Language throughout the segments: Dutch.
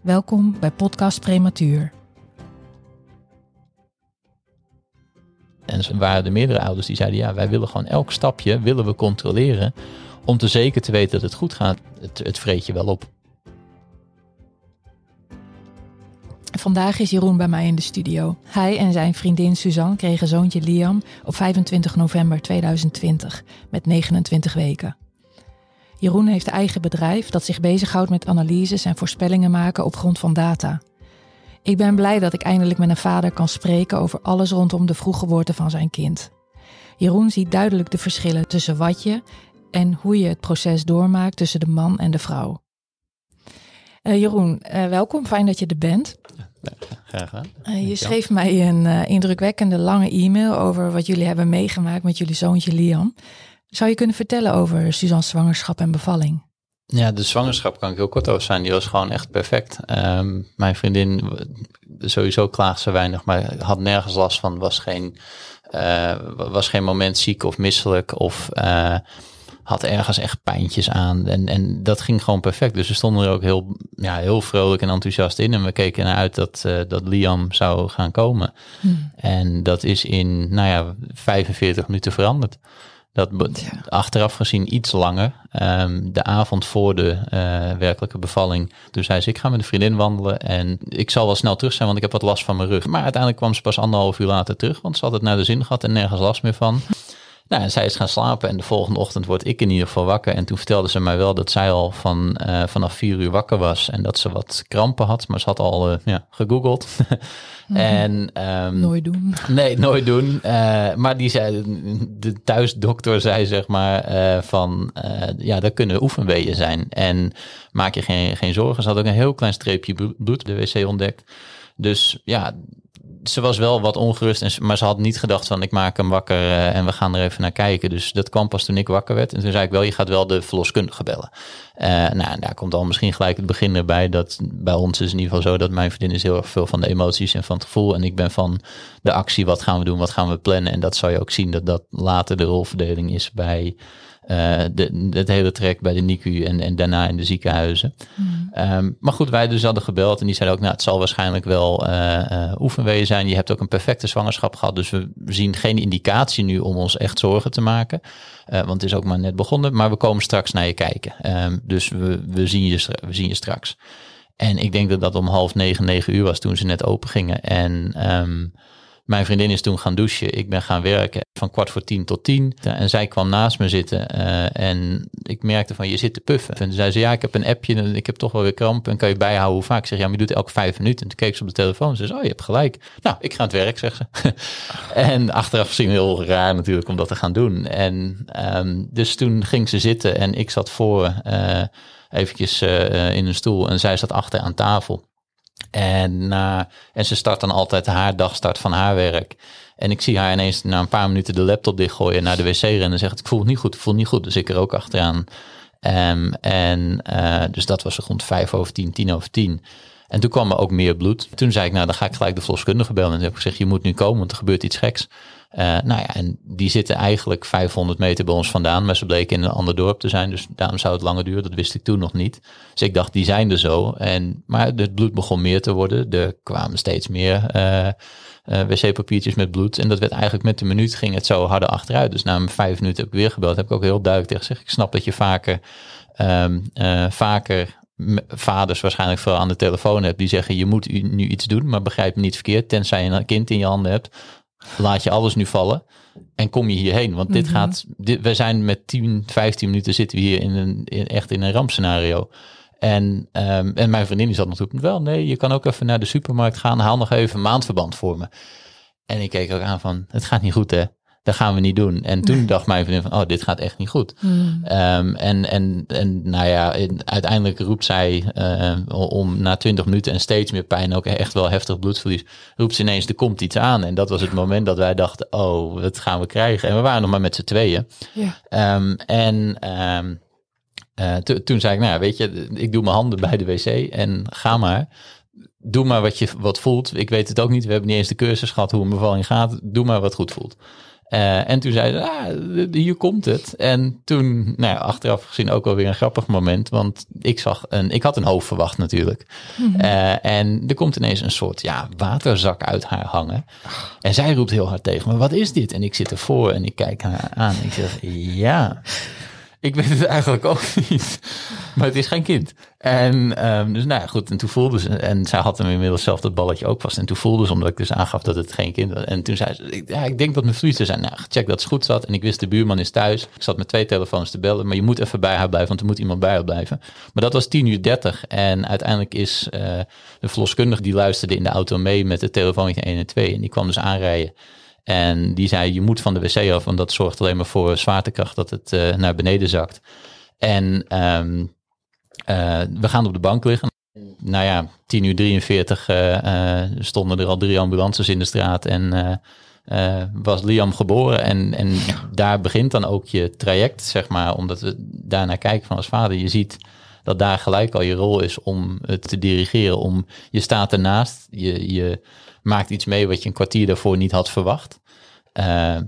Welkom bij Podcast Prematuur. En waren er meerdere ouders die zeiden: ja, wij willen gewoon elk stapje willen we controleren om te zeker te weten dat het goed gaat. Het, het vreet je wel op. Vandaag is Jeroen bij mij in de studio. Hij en zijn vriendin Suzanne kregen zoontje Liam op 25 november 2020 met 29 weken. Jeroen heeft een eigen bedrijf dat zich bezighoudt met analyses en voorspellingen maken op grond van data. Ik ben blij dat ik eindelijk met een vader kan spreken over alles rondom de vroeggeboorte van zijn kind. Jeroen ziet duidelijk de verschillen tussen wat je en hoe je het proces doormaakt tussen de man en de vrouw. Uh, Jeroen, uh, welkom. Fijn dat je er bent. Ja, graag gedaan. Uh, je schreef mij een indrukwekkende lange e-mail over wat jullie hebben meegemaakt met jullie zoontje Liam. Zou je kunnen vertellen over Suzanne's zwangerschap en bevalling? Ja, de zwangerschap kan ik heel kort over zijn. Die was gewoon echt perfect. Um, mijn vriendin, sowieso klaagde ze weinig, maar had nergens last van. Was geen, uh, was geen moment ziek of misselijk of uh, had ergens echt pijntjes aan. En, en dat ging gewoon perfect. Dus we stonden er ook heel, ja, heel vrolijk en enthousiast in. En we keken naar uit dat, uh, dat Liam zou gaan komen. Hmm. En dat is in, nou ja, 45 minuten veranderd. Dat ja. achteraf gezien iets langer. Um, de avond voor de uh, werkelijke bevalling. Toen zei ze, ik ga met een vriendin wandelen en ik zal wel snel terug zijn, want ik heb wat last van mijn rug. Maar uiteindelijk kwam ze pas anderhalf uur later terug, want ze had het naar de zin gehad en nergens last meer van. Nou, en zij is gaan slapen en de volgende ochtend word ik in ieder geval wakker. En toen vertelde ze mij wel dat zij al van, uh, vanaf vier uur wakker was en dat ze wat krampen had. Maar ze had al uh, ja, gegoogeld. en, um, nooit doen. Nee, nooit doen. Uh, maar die zei, de thuisdokter zei zeg maar van, ja, dat kunnen oefenweeën zijn. En maak je geen, geen zorgen. Ze had ook een heel klein streepje bloed de wc ontdekt. Dus ja, ze was wel wat ongerust, en, maar ze had niet gedacht van ik maak hem wakker uh, en we gaan er even naar kijken. Dus dat kwam pas toen ik wakker werd. En toen zei ik wel, je gaat wel de verloskundige bellen. Uh, nou, daar komt al misschien gelijk het begin erbij. Dat bij ons is in ieder geval zo dat mijn vriendin is heel erg veel van de emoties en van het gevoel. En ik ben van de actie, wat gaan we doen, wat gaan we plannen. En dat zal je ook zien dat dat later de rolverdeling is bij uh, de, het hele trek bij de NICU en, en daarna in de ziekenhuizen. Mm. Um, maar goed, wij dus hadden gebeld en die zeiden ook, nou, het zal waarschijnlijk wel uh, uh, zijn. Je hebt ook een perfecte zwangerschap gehad, dus we zien geen indicatie nu om ons echt zorgen te maken. want het is ook maar net begonnen, maar we komen straks naar je kijken. Um, dus we, we, zien je, we zien je straks. En ik denk dat dat om half negen, negen uur was toen ze net open gingen. En um, mijn vriendin is toen gaan douchen. Ik ben gaan werken van kwart voor tien tot tien. En zij kwam naast me zitten. Uh, en ik merkte van, je zit te puffen. En zei ze, ja, ik heb een appje en ik heb toch wel weer kramp. En kan je bijhouden hoe vaak? Ik zeg, ja, maar je doet elke vijf minuten. En toen keek ze op de telefoon. Ze zei, oh, je hebt gelijk. Nou, ik ga aan het werk, zegt ze. en achteraf gezien heel raar natuurlijk om dat te gaan doen. En um, dus toen ging ze zitten en ik zat voor... Uh, eventjes uh, in een stoel en zij zat achter aan tafel. En, uh, en ze start dan altijd haar dagstart van haar werk. En ik zie haar ineens na een paar minuten de laptop dichtgooien naar de wc rennen en zegt: Ik voel het niet goed, ik voel het niet goed. Dus ik er ook achteraan. Um, en uh, dus dat was rond vijf over tien, tien over tien. En toen kwam er ook meer bloed. Toen zei ik, nou dan ga ik gelijk de verloskundige bellen. En toen heb ik gezegd, je moet nu komen, want er gebeurt iets geks. Uh, nou ja, en die zitten eigenlijk 500 meter bij ons vandaan. Maar ze bleken in een ander dorp te zijn. Dus daarom zou het langer duren. Dat wist ik toen nog niet. Dus ik dacht, die zijn er zo. En, maar het bloed begon meer te worden. Er kwamen steeds meer uh, uh, wc-papiertjes met bloed. En dat werd eigenlijk met de minuut ging het zo harder achteruit. Dus na vijf minuten heb ik weer gebeld. Heb ik ook heel duidelijk tegen gezegd. Ik snap dat je vaker, um, vaker vaders waarschijnlijk vooral aan de telefoon hebt. Die zeggen, je moet nu iets doen. Maar begrijp me niet verkeerd. Tenzij je een kind in je handen hebt laat je alles nu vallen en kom je hierheen. Want dit mm -hmm. gaat, dit, we zijn met 10, 15 minuten zitten we hier in een, in, echt in een rampscenario. En, um, en mijn vriendin die zat natuurlijk wel, nee, je kan ook even naar de supermarkt gaan, haal nog even maandverband voor me. En ik keek ook aan van, het gaat niet goed hè. Dat gaan we niet doen. En toen dacht mijn vriendin van, oh, dit gaat echt niet goed. Hmm. Ehm, en, en, en nou ja, in- uiteindelijk roept zij eh, om na 20 minuten en steeds meer pijn, ook echt wel heftig bloedverlies, roept ze ineens, er komt iets aan. En dat was het moment dat wij dachten, oh, wat gaan we krijgen? En we waren nog maar met z'n tweeën. Ja. Ehm, en ehm, eh, to- toen zei ik, nou ja, weet je, ik doe mijn handen bij de wc en ga maar. Doe maar wat je wat voelt. Ik weet het ook niet. We hebben niet eens de cursus gehad hoe een bevalling gaat. Doe maar wat goed voelt. Eh, en toen zei ze, ah, hier komt het. En toen, nou ja, achteraf gezien ook alweer een grappig moment. Want ik zag een, ik had een hoofd verwacht natuurlijk. Eh, en er komt ineens een soort, ja, waterzak uit haar hangen. En zij roept heel hard tegen me, wat is dit? En ik zit ervoor en ik kijk haar aan. En ik zeg, ja, ik weet het eigenlijk ook niet. Maar het is geen kind. En ehm, dus nou ja, goed. En toen voelde ze, en zij had hem inmiddels zelf dat balletje ook vast. En toen voelde ze, omdat ik dus aangaf dat het geen kind was. En toen zei ze, ik- ja, ik denk dat mijn vliezen zijn. Nou, check dat het goed zat. En ik wist, de buurman is thuis. Ik zat met twee telefoons te bellen. Maar je moet even bij haar blijven, want er moet iemand bij haar blijven. Maar dat was 10 uur 30. En uiteindelijk is eh, de verloskundige, die luisterde in de auto mee met het telefoontje 1 en 2. En die kwam dus aanrijden. En die zei, je moet van de wc af, want dat zorgt alleen maar voor zwaartekracht dat het eh, naar beneden zakt. En ehm, eh, we gaan op de bank liggen. Nou ja, 10 uur 43 eh, stonden er al drie ambulances in de straat en was Liam geboren. En, en daar begint dan ook je traject, zeg maar, omdat we daarnaar kijken van als vader. Je ziet dat daar gelijk al je rol is om het te dirigeren. Om, je staat ernaast, je, je maakt iets mee wat je een kwartier daarvoor niet had verwacht. Eh,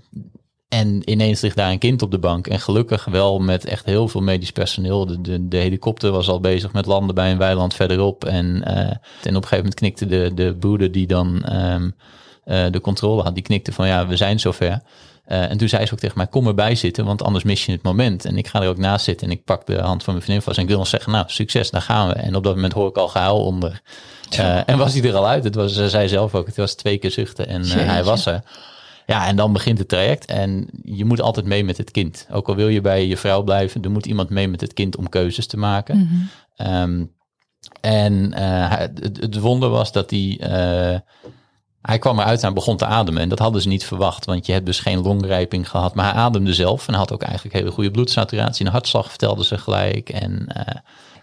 en ineens ligt daar een kind op de bank. En gelukkig wel met echt heel veel medisch personeel. De, de, de helikopter was al bezig met landen bij een weiland verderop. En, eh, en op een gegeven moment knikte de, de broeder die dan ehm, eh, de controle had. Die knikte van ja, we zijn zover. Eh, en toen zei ze ook tegen mij, kom erbij zitten, want anders mis je het moment. En ik ga er ook naast zitten en ik pak de hand van mijn vriendin vast. En ik wil nog zeggen, nou, succes, daar gaan we. En op dat moment hoor ik al gehuil onder. Eh, en was hij er al uit. Het was, ze zei zelf ook, het was twee keer zuchten en eh, hij was er. Ja, en dan begint het traject. En je moet altijd mee met het kind. Ook al wil je bij je vrouw blijven, er moet iemand mee met het kind om keuzes te maken. Ehm, en het, het wonder was dat hij... hij kwam eruit en begon te ademen. En dat hadden ze niet verwacht, want je hebt dus geen longrijping gehad. Maar hij ademde zelf en had ook eigenlijk hele goede bloedsaturatie. Een hartslag vertelde ze gelijk. En eh,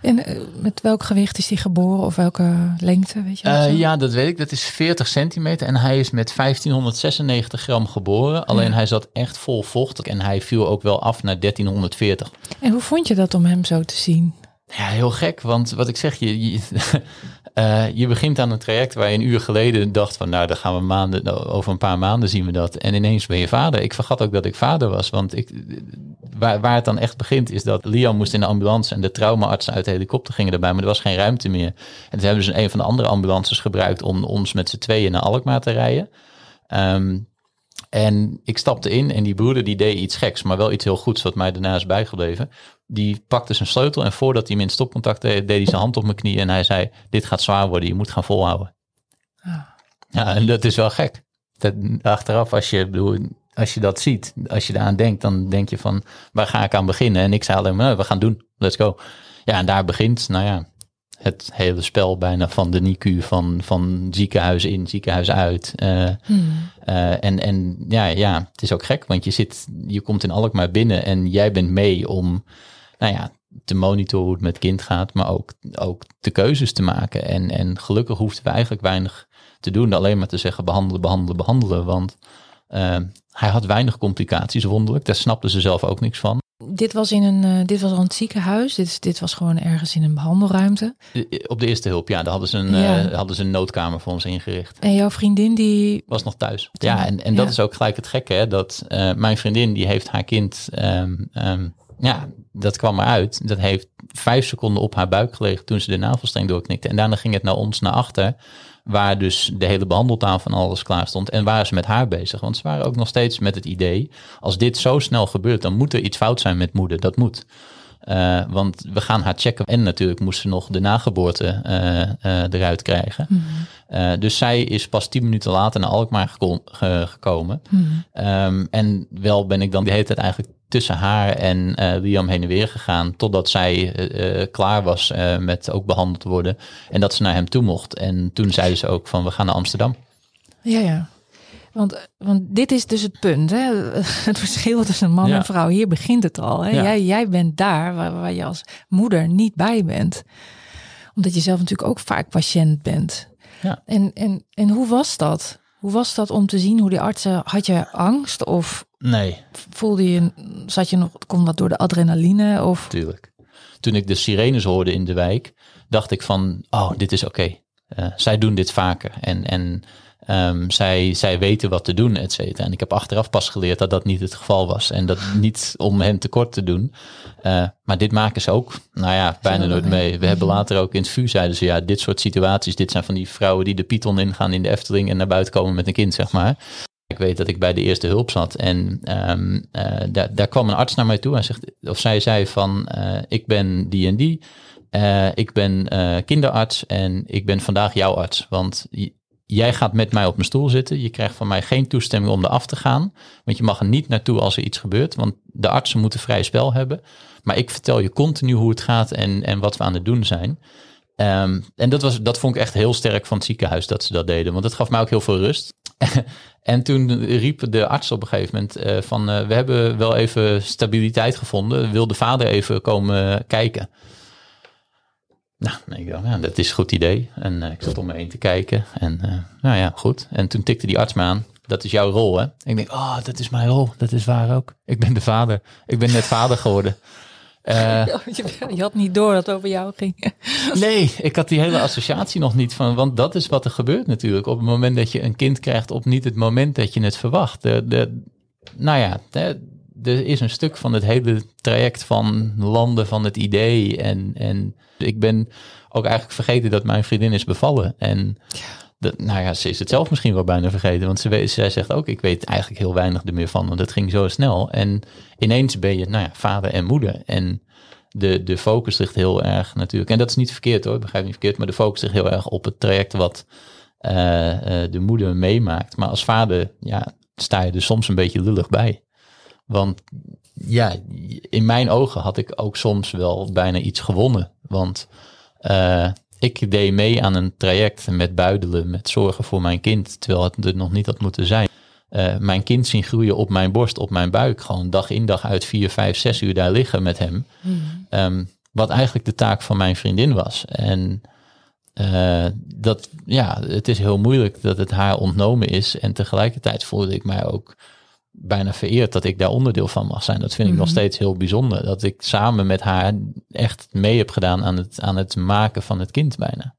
En eh, met welk gewicht is hij geboren of welke lengte, weet je Eh, ja, dat weet ik. Dat is 40 centimeter en hij is met 1596 gram geboren. Alleen hij zat echt vol vocht en hij viel ook wel af naar 1340. En hoe vond je dat om hem zo te zien? Ja, heel gek, want wat ik zeg, je, je, eh, je begint aan een traject waar je een uur geleden dacht van, nou, dan gaan we maanden, over een paar maanden zien we dat. En ineens ben je vader. Ik vergat ook dat ik vader was, want ik, waar, waar het dan echt begint is dat Liam moest in de ambulance en de traumaartsen uit de helikopter gingen erbij, maar er was geen ruimte meer. En toen hebben ze een van de andere ambulances gebruikt om ons met z'n tweeën naar Alkmaar te rijden. Ehm, en ik stapte in en die broeder die deed iets geks, maar wel iets heel goeds wat mij daarna is bijgebleven. Die pakte zijn sleutel en voordat hij me in stopcontact deed, deed hij zijn hand op mijn knie en hij zei, dit gaat zwaar worden, je moet gaan volhouden. Ah. Ja, en dat is wel gek. Dat, achteraf, als je, bedoel, als je dat ziet, als je daaraan denkt, dan denk je van, waar ga ik aan beginnen? En ik zei alleen maar, nou, we gaan doen, let's go. Ja, en daar begint, nou ja, het hele spel bijna van de NICU, van, van ziekenhuis in, ziekenhuis uit. Eh, eh, en, en ja, ja, het is ook gek, want je zit, je komt in Alkmaar binnen en jij bent mee om, nou ja, te monitoren hoe het met kind gaat, maar ook, ook de keuzes te maken. En, en gelukkig hoefden we eigenlijk weinig te doen, alleen maar te zeggen behandelen, behandelen, behandelen. Want eh, hij had weinig complicaties, wonderlijk. Daar snapten ze zelf ook niks van. Dit was in een, eh, dit was al een ziekenhuis. Dit, dit was gewoon ergens in een behandelruimte. Eh, Op de eerste hulp, ja, daar hadden ze een, Ja. eh, hadden ze een noodkamer voor ons ingericht. En jouw vriendin die. was nog thuis. Ja, en, en dat Ja. is ook gelijk het gekke, hè, dat eh, mijn vriendin die heeft haar kind, ehm, ehm, ja, dat kwam eruit. Dat heeft vijf seconden op haar buik gelegen toen ze de navelstreng doorknikte. En daarna ging het naar ons, naar achter, waar dus de hele behandeltafel en alles klaar stond. En waren ze met haar bezig, want ze waren ook nog steeds met het idee, als dit zo snel gebeurt, dan moet er iets fout zijn met moeder. Dat moet. Eh, want we gaan haar checken. En natuurlijk moest ze nog de nageboorte eh, eh, eruit krijgen. Eh, dus zij is pas tien minuten later naar Alkmaar geko- ge- gekomen. Ehm, en wel ben ik dan de hele tijd eigenlijk tussen haar en eh, Liam heen en weer gegaan. Totdat zij eh, eh, klaar was eh, met ook behandeld worden. En dat ze naar hem toe mocht. En toen zeiden ze ook van we gaan naar Amsterdam. Ja, ja. Want, want dit is dus het punt, hè? het verschil tussen man Ja. en vrouw. Hier begint het al. Hè? Ja. Jij, jij bent daar waar, waar je als moeder niet bij bent. Omdat je zelf natuurlijk ook vaak patiënt bent. Ja. En, en, en hoe was dat? Hoe was dat om te zien hoe die artsen... Had je angst of Nee, voelde je... Zat je nog... Kon wat door de adrenaline? Of, natuurlijk. Toen ik de sirenes hoorde in de wijk, dacht ik van, oh, dit is oké. Eh, zij doen dit vaker en, en ehm, zij, zij weten wat te doen, et cetera. En ik heb achteraf pas geleerd dat dat niet het geval was. En dat niet om hen tekort te doen. Eh, maar dit maken ze ook, nou ja, bijna nooit mee. We hebben later ook in het VU zeiden ze, ja, dit soort situaties, dit zijn van die vrouwen die de Python ingaan in de Efteling en naar buiten komen met een kind, zeg maar. Ik weet dat ik bij de eerste hulp zat en ehm, eh, daar, daar kwam een arts naar mij toe en zegt, of zij zei van, eh, ik ben die en die, Eh, ik ben kinderarts en ik ben vandaag jouw arts, want jij gaat met mij op mijn stoel zitten, je krijgt van mij geen toestemming om eraf te gaan, want je mag er niet naartoe als er iets gebeurt, want de artsen moeten vrij spel hebben, maar ik vertel je continu hoe het gaat en, en wat we aan het doen zijn. Ehm, en dat, was, dat vond ik echt heel sterk van het ziekenhuis dat ze dat deden. Want dat gaf mij ook heel veel rust. en toen riep de arts op een gegeven moment eh, van... eh, we hebben wel even stabiliteit gevonden. Wil de vader even komen kijken? Nou, ik dacht, ja, dat is een goed idee. En eh, ik zat om me heen te kijken. En nou ja, goed. En toen tikte die arts me aan. Dat is jouw rol, hè? Ik denk, oh, dat is mijn rol. Dat is waar ook. Ik ben de vader. Ik ben net vader geworden. Eh, je had niet door dat het over jou ging. Nee, ik had die hele associatie nog niet van. Want dat is wat er gebeurt natuurlijk. Op het moment dat je een kind krijgt, op niet het moment dat je het verwacht. De, de, nou ja, de- er is een stuk van het hele traject van landen van het idee. En, en ik ben ook eigenlijk vergeten dat mijn vriendin is bevallen. En dat, nou ja, ze is het zelf misschien wel bijna vergeten. Want ze, zij zegt ook, ik weet eigenlijk heel weinig er meer van. Want het ging zo snel. En ineens ben je, nou ja, vader en moeder. En de, de focus ligt heel erg natuurlijk. En dat is niet verkeerd hoor, begrijp niet verkeerd. Maar de focus ligt heel erg op het traject wat eh, eh, de moeder meemaakt. Maar als vader, ja, sta je er soms een beetje lullig bij. Want ja, in mijn ogen had ik ook soms wel bijna iets gewonnen. Want eh, ik deed mee aan een traject met buidelen, met zorgen voor mijn kind, terwijl het er nog niet had moeten zijn. Eh, mijn kind zien groeien op mijn borst, op mijn buik. Gewoon dag in dag uit vier, vijf, zes uur daar liggen met hem. Ehm, wat eigenlijk de taak van mijn vriendin was. En eh, dat, ja, het is heel moeilijk dat het haar ontnomen is. En tegelijkertijd voelde ik mij ook bijna vereerd dat ik daar onderdeel van mag zijn. Dat vind ik nog steeds heel bijzonder. Dat ik samen met haar echt mee heb gedaan aan het, aan het maken van het kind bijna.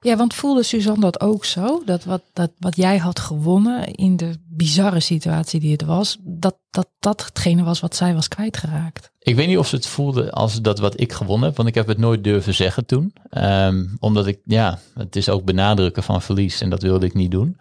Ja, want voelde Suzanne dat ook zo? Dat wat, dat wat jij had gewonnen in de bizarre situatie die het was, dat dat, dat hetgene was wat zij was kwijtgeraakt? Ik weet niet of ze het voelde als dat wat ik gewonnen heb, want ik heb het nooit durven zeggen toen. Ehm, omdat ik, ja, het is ook benadrukken van verlies en dat wilde ik niet doen.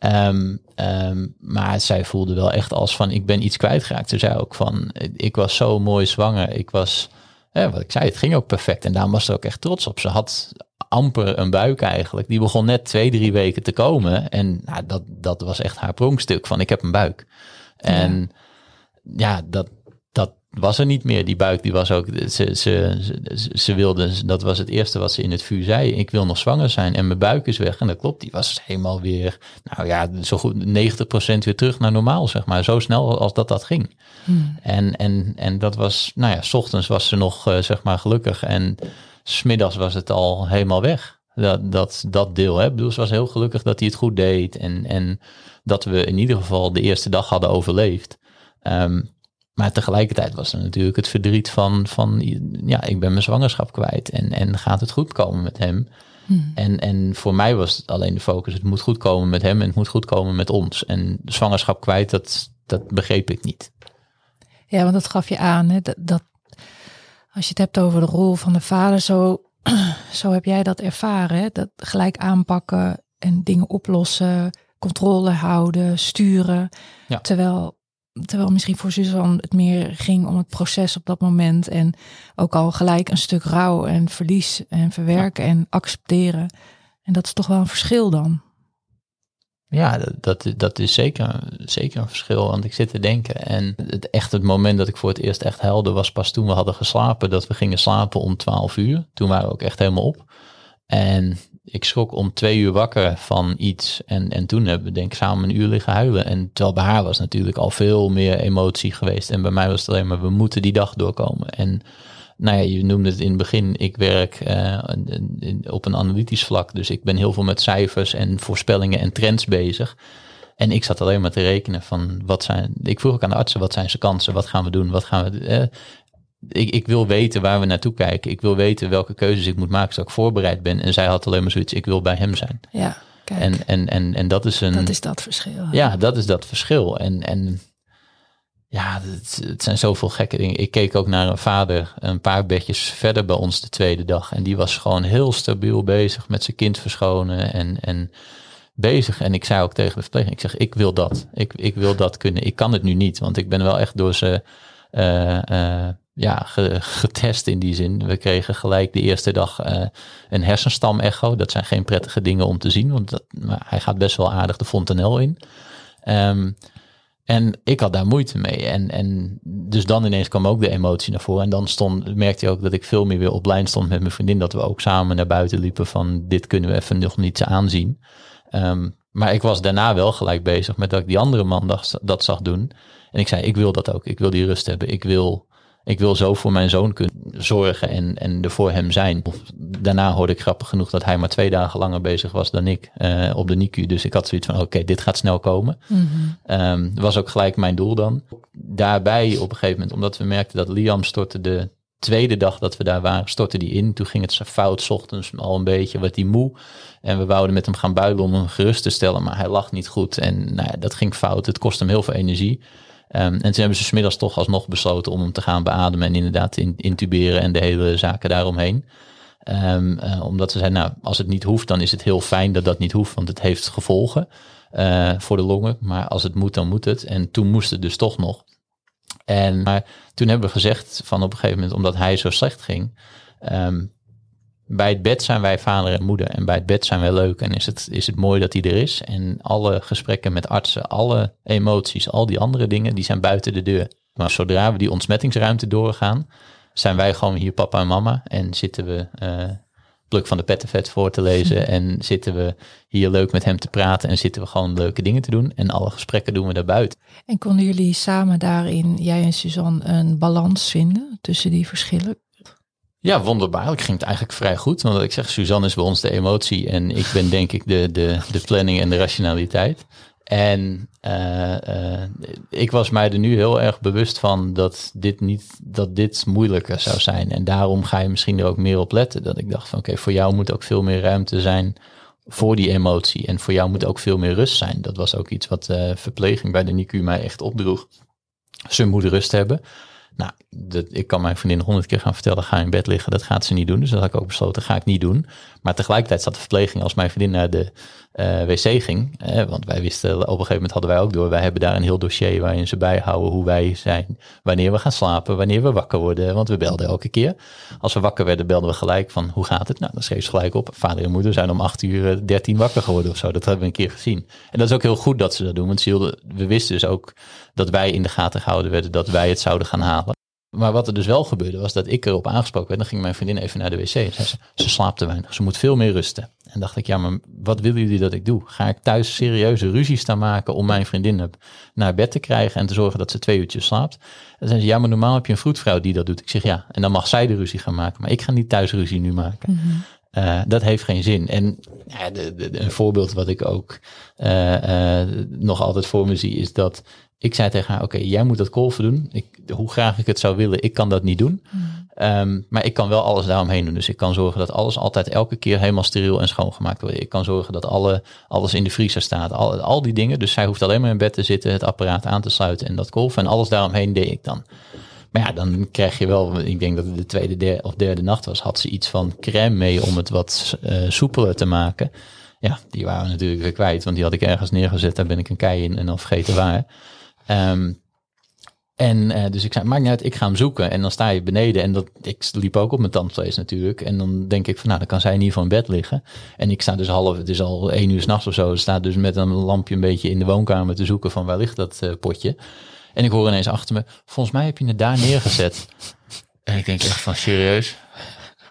Ehm, ehm, maar zij voelde wel echt als van, ik ben iets kwijtgeraakt. Ze zei ook van, ik was zo mooi zwanger. Ik was, wat ik zei, het ging ook perfect. En daarom was ze ook echt trots op. Ze had amper een buik eigenlijk. Die begon net twee, drie weken te komen. En nou, dat, dat was echt haar pronkstuk van, ik heb een buik. En ja, dat was er niet meer. Die buik, die was ook, ze, ze, ze, ze wilde, dat was het eerste wat ze in het vuur zei. Ik wil nog zwanger zijn en mijn buik is weg. En dat klopt, die was helemaal weer, nou ja, zo goed 90% weer terug naar normaal, zeg maar. Zo snel als dat dat ging. En, en, en dat was, nou ja, s ochtends was ze nog, eh, zeg maar, gelukkig. En smiddags was het al helemaal weg. Dat, dat, dat deel, hè. Ik bedoel, ze was heel gelukkig dat hij het goed deed. En, en dat we in ieder geval de eerste dag hadden overleefd. Ehm, maar tegelijkertijd was er natuurlijk het verdriet van, van ja, ik ben mijn zwangerschap kwijt. En, en gaat het goed komen met hem? En, en voor mij was het alleen de focus, het moet goed komen met hem en het moet goed komen met ons. En de zwangerschap kwijt, dat, dat begreep ik niet. Ja, want dat gaf je aan, hè, dat, dat als je het hebt over de rol van de vader, zo, zo heb jij dat ervaren. Hè? Dat gelijk aanpakken en dingen oplossen, controle houden, sturen. Ja. Terwijl, terwijl misschien voor Suzanne het meer ging om het proces op dat moment. En ook al gelijk een stuk rouw en verlies en verwerken en accepteren. En dat is toch wel een verschil dan. Ja, dat, dat, is zeker, zeker een verschil. Want ik zit te denken. En het, echt het moment dat ik voor het eerst echt huilde was pas toen we hadden geslapen. Dat we gingen slapen om 12 uur. Toen waren we ook echt helemaal op. En ik schrok om twee uur wakker van iets. En, en toen hebben we denk ik samen een uur liggen huilen. En terwijl bij haar was natuurlijk al veel meer emotie geweest. En bij mij was het alleen maar, we moeten die dag doorkomen. En nou ja, je noemde het in het begin, ik werk uh, op een analytisch vlak. Dus ik ben heel veel met cijfers en voorspellingen en trends bezig. En ik zat alleen maar te rekenen van wat zijn. Ik vroeg ook aan de artsen, wat zijn zijn kansen? Wat gaan we doen? Wat gaan we. Eh, ik, ik wil weten waar we naartoe kijken. Ik wil weten welke keuzes ik moet maken zodat ik voorbereid ben. En zij had alleen maar zoiets, ik wil bij hem zijn. Ja, kijk. En, en, en, en dat is een. Dat is dat verschil. Ja, dat is dat verschil. En, en ja, het, het, zijn zoveel gekke dingen. Ik keek ook naar een vader een paar bedjes verder bij ons de tweede dag. En die was gewoon heel stabiel bezig met zijn kind verschonen en, en bezig. En ik zei ook tegen de verpleging, ik zeg, ik wil dat. Ik, ik wil dat kunnen. Ik kan het nu niet, want ik ben wel echt door ze uh, uh, ja, getest in die zin. We kregen gelijk de eerste dag uh, een hersenstam-echo. Dat zijn geen prettige dingen om te zien, want dat, hij gaat best wel aardig de fontanel in. Um, en ik had daar moeite mee. En, en dus dan ineens kwam ook de emotie naar voren. En dan stond, merkte je ook dat ik veel meer weer op lijn stond met mijn vriendin. Dat we ook samen naar buiten liepen van dit kunnen we even nog niet aanzien. Um, maar ik was daarna wel gelijk bezig met dat ik die andere man dat, dat zag doen. En ik zei, ik wil dat ook. Ik wil die rust hebben. Ik wil ik wil zo voor mijn zoon kunnen zorgen en, en er voor hem zijn. Daarna hoorde ik grappig genoeg dat hij maar twee dagen langer bezig was dan ik uh, op de NICU. Dus ik had zoiets van, oké, dit gaat snel komen. Mm -hmm. was ook gelijk mijn doel dan. Daarbij op een gegeven moment, omdat we merkten dat Liam stortte de tweede dag dat we daar waren, stortte die in. Toen ging het zo fout, s ochtends al een beetje, wat hij moe. En we wouden met hem gaan builen om hem gerust te stellen, maar hij lag niet goed. En nou ja, dat ging fout. Het kostte hem heel veel energie. Um, en toen hebben ze smiddags toch alsnog besloten om hem te gaan beademen en inderdaad in, intuberen en de hele zaken daaromheen. Um, uh, omdat ze zeiden, nou, als het niet hoeft, dan is het heel fijn dat dat niet hoeft, want het heeft gevolgen uh, voor de longen. Maar als het moet, dan moet het. En toen moest het dus toch nog. En maar toen hebben we gezegd van op een gegeven moment, omdat hij zo slecht ging, um, bij het bed zijn wij vader en moeder. En bij het bed zijn wij leuk. En is het, is het mooi dat hij er is. En alle gesprekken met artsen, alle emoties, al die andere dingen, die zijn buiten de deur. Maar zodra we die ontsmettingsruimte doorgaan, zijn wij gewoon hier papa en mama. En zitten we uh, Pluk van de Pettenvet voor te lezen. En zitten we hier leuk met hem te praten. En zitten we gewoon leuke dingen te doen. En alle gesprekken doen we daarbuiten. En konden jullie samen daarin, jij en Suzanne, een balans vinden tussen die verschillen? Ja, wonderbaarlijk ging het eigenlijk vrij goed. Want ik zeg, Suzanne is bij ons de emotie en ik ben denk ik de, de, de planning en de rationaliteit. En uh, uh, ik was mij er nu heel erg bewust van dat dit niet, dat dit moeilijker zou zijn. En daarom ga je misschien er ook meer op letten. Dat ik dacht van oké, voor jou moet ook veel meer ruimte zijn voor die emotie. En voor jou moet ook veel meer rust zijn. Dat was ook iets wat uh, verpleging bij de NICU mij echt opdroeg. Ze moet rust hebben. Nou, dat, ik kan mijn vriendin honderd keer gaan vertellen, ga in bed liggen. Dat gaat ze niet doen. Dus dat had ik ook besloten, ga ik niet doen. Maar tegelijkertijd zat de verpleging als mijn vriendin naar de uh, wc ging. Eh, want wij wisten, op een gegeven moment hadden wij ook door. Wij hebben daar een heel dossier waarin ze bijhouden hoe wij zijn. Wanneer we gaan slapen, wanneer we wakker worden. Want we belden elke keer. Als we wakker werden, belden we gelijk van hoe gaat het? Nou, dan schreef ze gelijk op. Vader en moeder zijn om acht uur dertien wakker geworden of zo. Dat hebben we een keer gezien. En dat is ook heel goed dat ze dat doen. Want ze we wisten dus ook dat wij in de gaten gehouden werden dat wij het zouden gaan halen. Maar wat er dus wel gebeurde, was dat ik erop aangesproken werd. Dan ging mijn vriendin even naar de wc. Ze, ze slaapt te weinig. Ze moet veel meer rusten. En dacht ik, ja, maar wat willen jullie dat ik doe? Ga ik thuis serieuze ruzie staan maken om mijn vriendin naar bed te krijgen en te zorgen dat ze twee uurtjes slaapt? En zei ze, ja, maar normaal heb je een vroedvrouw die dat doet. Ik zeg, ja, en dan mag zij de ruzie gaan maken. Maar ik ga niet thuis ruzie nu maken. Mm -hmm. uh, dat heeft geen zin. En ja, de, de, een voorbeeld wat ik ook uh, uh, nog altijd voor me zie, is dat ik zei tegen haar, oké, okay, jij moet dat kolven doen. Ik, hoe graag ik het zou willen, ik kan dat niet doen. Mm. Um, maar ik kan wel alles daaromheen doen. Dus ik kan zorgen dat alles altijd elke keer helemaal steriel en schoongemaakt wordt. Ik kan zorgen dat alle, alles in de vriezer staat. Al, al die dingen. Dus zij hoeft alleen maar in bed te zitten, het apparaat aan te sluiten en dat kolven. En alles daaromheen deed ik dan. Maar ja, dan krijg je wel, ik denk dat het de tweede derde, of derde nacht was, had ze iets van crème mee om het wat uh, soepeler te maken. Ja, die waren we natuurlijk weer kwijt, want die had ik ergens neergezet. Daar ben ik een kei in en dan vergeten waar. Um, en uh, dus ik zei, maakt niet uit, ik ga hem zoeken. En dan sta je beneden en dat, ik liep ook op mijn tandvlees natuurlijk. En dan denk ik van, nou, dan kan zij in ieder geval in bed liggen. En ik sta dus half, het is al één uur s'nachts of zo. sta dus met een lampje een beetje in de woonkamer te zoeken van waar ligt dat uh, potje. En ik hoor ineens achter me, volgens mij heb je het daar neergezet. En ik denk echt van, serieus?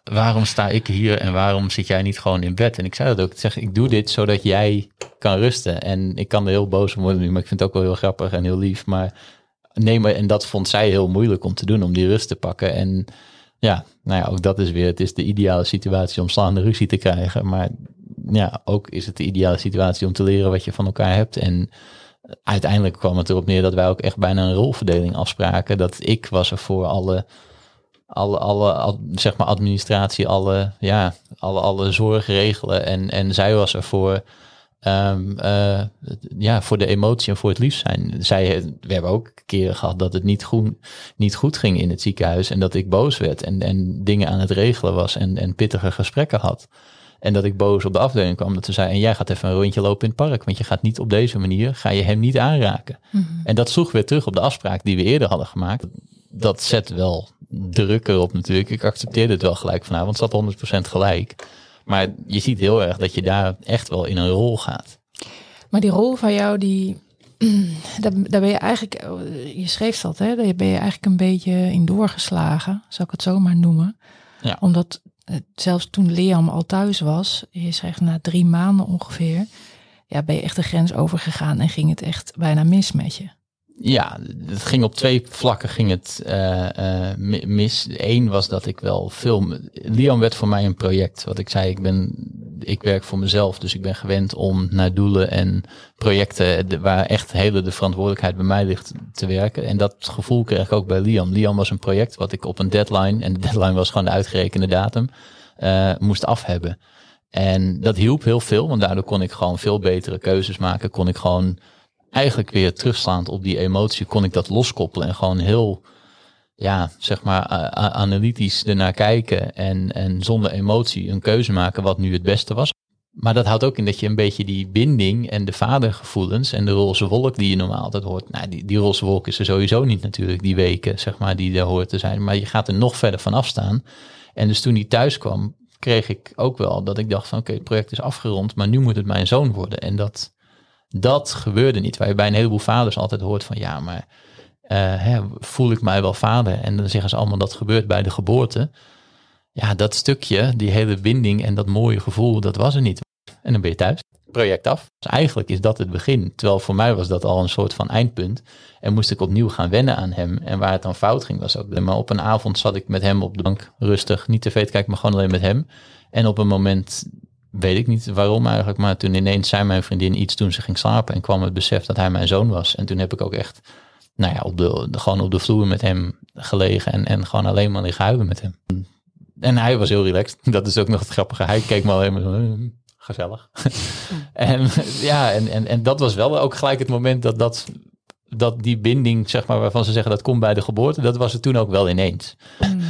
Waarom sta ik hier en waarom zit jij niet gewoon in bed? En ik zei dat ook. Ik zeg, ik doe dit zodat jij kan rusten. En ik kan er heel boos om worden nu, maar ik vind het ook wel heel grappig en heel lief. Maar nee, maar en dat vond zij heel moeilijk om te doen, om die rust te pakken. En ja, nou ja, ook dat is weer, het is de ideale situatie om slaande ruzie te krijgen. Maar ja, ook is het de ideale situatie om te leren wat je van elkaar hebt. En uiteindelijk kwam het erop neer dat wij ook echt bijna een rolverdeling afspraken. Dat ik was er voor alle, alle, alle zeg maar administratie, alle, ja, alle, alle zorg regelen. En, en zij was er voor, um, uh, ja, voor de emotie en voor het lief zijn. Zij, we hebben ook keren gehad dat het niet goed, niet goed ging in het ziekenhuis. En dat ik boos werd en, en dingen aan het regelen was en, en pittige gesprekken had. En dat ik boos op de afdeling kwam. Dat ze zei, en jij gaat even een rondje lopen in het park. Want je gaat niet op deze manier, ga je hem niet aanraken. Mhm. En dat sloeg weer terug op de afspraak die we eerder hadden gemaakt. Dat zet wel druk erop natuurlijk. Ik accepteerde het wel gelijk vanavond. Het zat 100% gelijk. Maar je ziet heel erg dat je daar echt wel in een rol gaat. Maar die rol van jou, die, daar, daar ben je eigenlijk, je schreef dat, hè? Daar ben je eigenlijk een beetje in doorgeslagen, zou ik het zo maar noemen. Ja. Omdat zelfs toen Liam al thuis was, je schrijft na drie maanden ongeveer, ja, ben je echt de grens overgegaan en ging het echt bijna mis met je. Ja, het ging op twee vlakken ging het uh, uh, mis. Eén was dat ik wel veel. Liam werd voor mij een project. Wat ik zei, ik ben, ik werk voor mezelf, dus ik ben gewend om naar doelen en projecten waar echt hele de verantwoordelijkheid bij mij ligt te werken. En dat gevoel kreeg ik ook bij Liam. Liam was een project wat ik op een deadline, en de deadline was gewoon de uitgerekende datum, uh, moest af hebben. En dat hielp heel veel, want daardoor kon ik gewoon veel betere keuzes maken. Kon ik gewoon eigenlijk weer terugslaand op die emotie, kon ik dat loskoppelen en gewoon heel, ja, zeg maar, analytisch ernaar kijken en, en zonder emotie een keuze maken wat nu het beste was. Maar dat houdt ook in dat je een beetje die binding en de vadergevoelens en de roze wolk die je normaal altijd hoort. Nou, die, die roze wolk is er sowieso niet natuurlijk, die weken, zeg maar, die er hoort te zijn. Maar je gaat er nog verder van afstaan. En dus toen hij thuis kwam, kreeg ik ook wel dat ik dacht van oké, het project is afgerond, maar nu moet het mijn zoon worden. En dat, dat gebeurde niet. Waar je bij een heleboel vaders altijd hoort van ja, maar uh, hè, voel ik mij wel vader? En dan zeggen ze allemaal dat gebeurt bij de geboorte. Ja, dat stukje, die hele binding en dat mooie gevoel, dat was er niet. En dan ben je thuis, project af. Dus eigenlijk is dat het begin. Terwijl voor mij was dat al een soort van eindpunt. En moest ik opnieuw gaan wennen aan hem. En waar het dan fout ging was ook. Maar op een avond zat ik met hem op de bank rustig, niet tv te kijken, maar gewoon alleen met hem. En op een moment weet ik niet waarom eigenlijk, maar toen ineens zei mijn vriendin iets toen ze ging slapen en kwam het besef dat hij mijn zoon was. En toen heb ik ook echt, nou ja, op de, gewoon op de vloer met hem gelegen en, en gewoon alleen maar liggen huilen met hem. En hij was heel relaxed. Dat is ook nog het grappige. Hij keek me alleen maar zo, hm, gezellig. en ja, en, en, en dat was wel ook gelijk het moment dat, dat, dat die binding, zeg maar, waarvan ze zeggen dat komt bij de geboorte, dat was het toen ook wel ineens. Mm.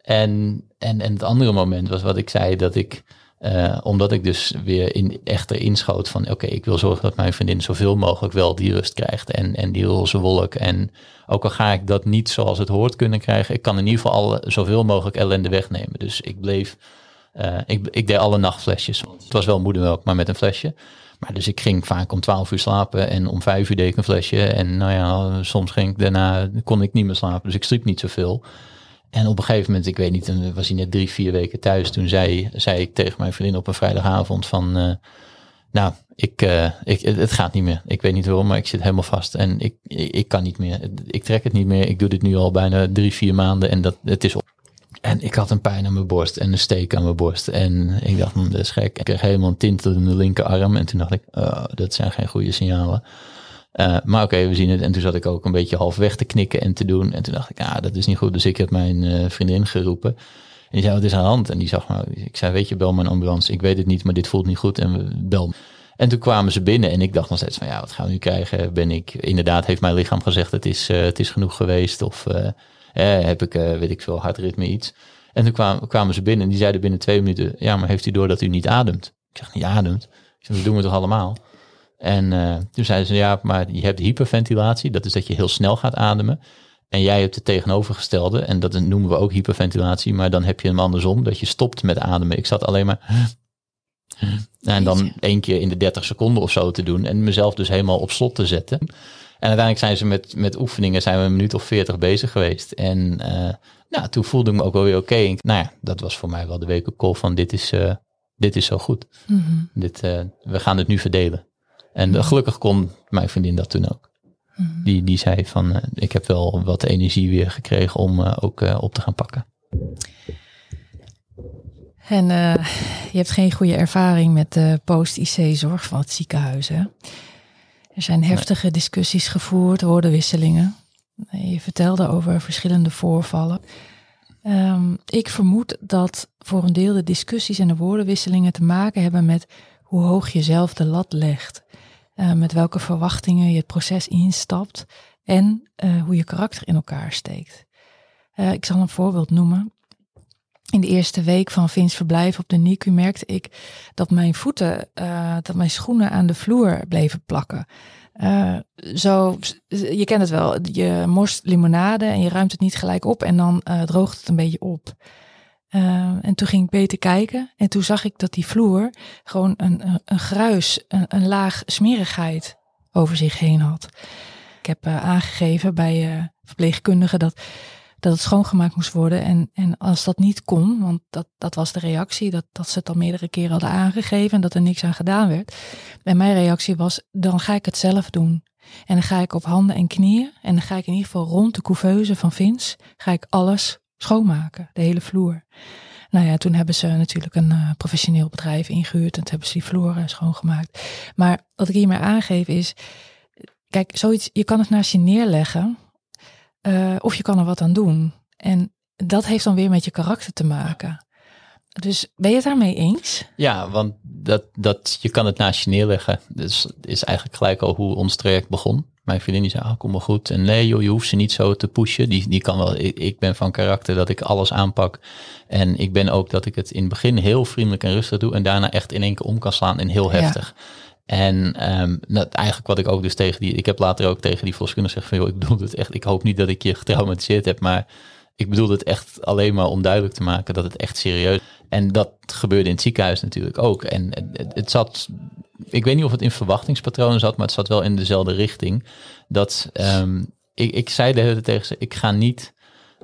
En, en, en het andere moment was wat ik zei, dat ik uh, omdat ik dus weer in, echter inschoot van oké, ik wil zorgen dat mijn vriendin zoveel mogelijk wel die rust krijgt en, en die roze wolk. En ook al ga ik dat niet zoals het hoort kunnen krijgen, ik kan in ieder geval alle, zoveel mogelijk ellende wegnemen. Dus ik bleef, uh, ik, ik deed alle nachtflesjes. Het was wel moedermelk, maar met een flesje. Maar dus ik ging vaak om twaalf uur slapen en om vijf uur deed ik een flesje. En nou ja, soms ging ik daarna, kon ik niet meer slapen. Dus ik sliep niet zoveel. En op een gegeven moment, ik weet niet, was hij net drie, vier weken thuis. Toen zei, zei ik tegen mijn vriendin op een vrijdagavond van, uh, nou, ik, uh, ik, het gaat niet meer. Ik weet niet waarom, maar ik zit helemaal vast en ik, ik, kan niet meer. Ik trek het niet meer. Ik doe dit nu al bijna drie, vier maanden en dat, het is op. En ik had een pijn aan mijn borst en een steek aan mijn borst. En ik dacht, hm, dat is gek. Ik kreeg helemaal een tintel in de linkerarm. En toen dacht ik, oh, dat zijn geen goede signalen. Uh, maar oké, we zien het. En toen zat ik ook een beetje half weg te knikken en te doen. En toen dacht ik, ja, ah, dat is niet goed. Dus ik heb mijn uh, vriendin geroepen. En die zei, wat is aan de hand? En die zag me, ik zei, weet je, bel mijn ambulance. Ik weet het niet, maar dit voelt niet goed. En bel. En toen kwamen ze binnen en ik dacht nog steeds van, ja, wat gaan we nu krijgen? Ben ik, inderdaad heeft mijn lichaam gezegd, het is, uh, het is genoeg geweest. Of heb ik, weet ik veel, hartritme iets. En toen kwamen, kwamen ze binnen en die zeiden binnen twee minuten, ja, maar heeft u door dat u niet ademt? Ik zeg, niet ademt? Ik dat doen we toch allemaal? En uh, toen zeiden ze, ja, maar je hebt hyperventilatie. Dat is dat je heel snel gaat ademen. En jij hebt het tegenovergestelde. En dat noemen we ook hyperventilatie. Maar dan heb je hem andersom, dat je stopt met ademen. Ik zat alleen maar... En dan één keer in de 30 seconden of zo te doen. En mezelf dus helemaal op slot te zetten. En uiteindelijk zijn ze met, met oefeningen zijn we een minuut of veertig bezig geweest. En uh, Nou, toen voelde ik me ook wel weer oké. Nou ja, dat was voor mij wel de wake-up call van dit is, eh, dit is zo goed. Mhm. Dit, eh, we gaan het nu verdelen. En gelukkig kon mijn vriendin dat toen ook. Mhm. Die, die zei van, eh, ik heb wel wat energie weer gekregen om eh, ook eh, op te gaan pakken. En je hebt geen goede ervaring met de post-IC-zorg van het ziekenhuis. Hè? Er zijn heftige discussies gevoerd, woordenwisselingen. Je vertelde over verschillende voorvallen. Ehm, ik vermoed dat voor een deel de discussies en de woordenwisselingen te maken hebben met hoe hoog je zelf de lat legt. Eh, met welke verwachtingen je het proces instapt en eh, hoe je karakter in elkaar steekt. Eh, ik zal een voorbeeld noemen. In de eerste week van Vins verblijf op de NICU merkte ik dat mijn voeten, dat mijn schoenen aan de vloer bleven plakken. Zo, je kent het wel, je morst limonade en je ruimt het niet gelijk op en dan droogt het een beetje op. Eh, en toen ging ik beter kijken en toen zag ik dat die vloer gewoon een, een, een gruis, een, een laag smerigheid over zich heen had. Ik heb eh, aangegeven bij eh verpleegkundigen dat dat het schoongemaakt moest worden. En, en als dat niet kon, want dat, dat was de reactie, dat, dat ze het al meerdere keren hadden aangegeven en dat er niks aan gedaan werd. En mijn reactie was, dan ga ik het zelf doen. En dan ga ik op handen en knieën en dan ga ik in ieder geval rond de couveuse van Vins, ga ik alles schoonmaken, de hele vloer. Nou ja, toen hebben ze natuurlijk een eh, professioneel bedrijf ingehuurd en toen hebben ze die vloer eh, schoongemaakt. Maar wat ik hiermee aangeef is, kijk, zoiets, je kan het naast je neerleggen eh, of je kan er wat aan doen. En dat heeft dan weer met je karakter te maken. Dus ben je het daarmee eens? Ja, want dat, dat, je kan het naast je neerleggen. Dus is eigenlijk gelijk al hoe ons traject begon. Mijn vriendin die zei, ah, kom maar goed. En nee joh, je hoeft ze niet zo te pushen. Die, die kan wel, ik, ik ben van karakter dat ik alles aanpak. En ik ben ook dat ik het in het begin heel vriendelijk en rustig doe. En daarna echt in één keer om kan slaan en heel Ja. heftig. En dat, eigenlijk wat ik ook dus tegen die, ik heb later ook tegen die volkskundige gezegd van, joh, ik bedoel het echt, ik hoop niet dat ik je getraumatiseerd heb, maar ik bedoel het echt alleen maar om duidelijk te maken dat het echt serieus En dat gebeurde in het ziekenhuis natuurlijk ook. En het, het- zat, ik weet niet of het in verwachtingspatronen zat, maar het zat wel in dezelfde richting. Dat ehm, ik, ik zei de hele tijd tegen ze, ik ga niet,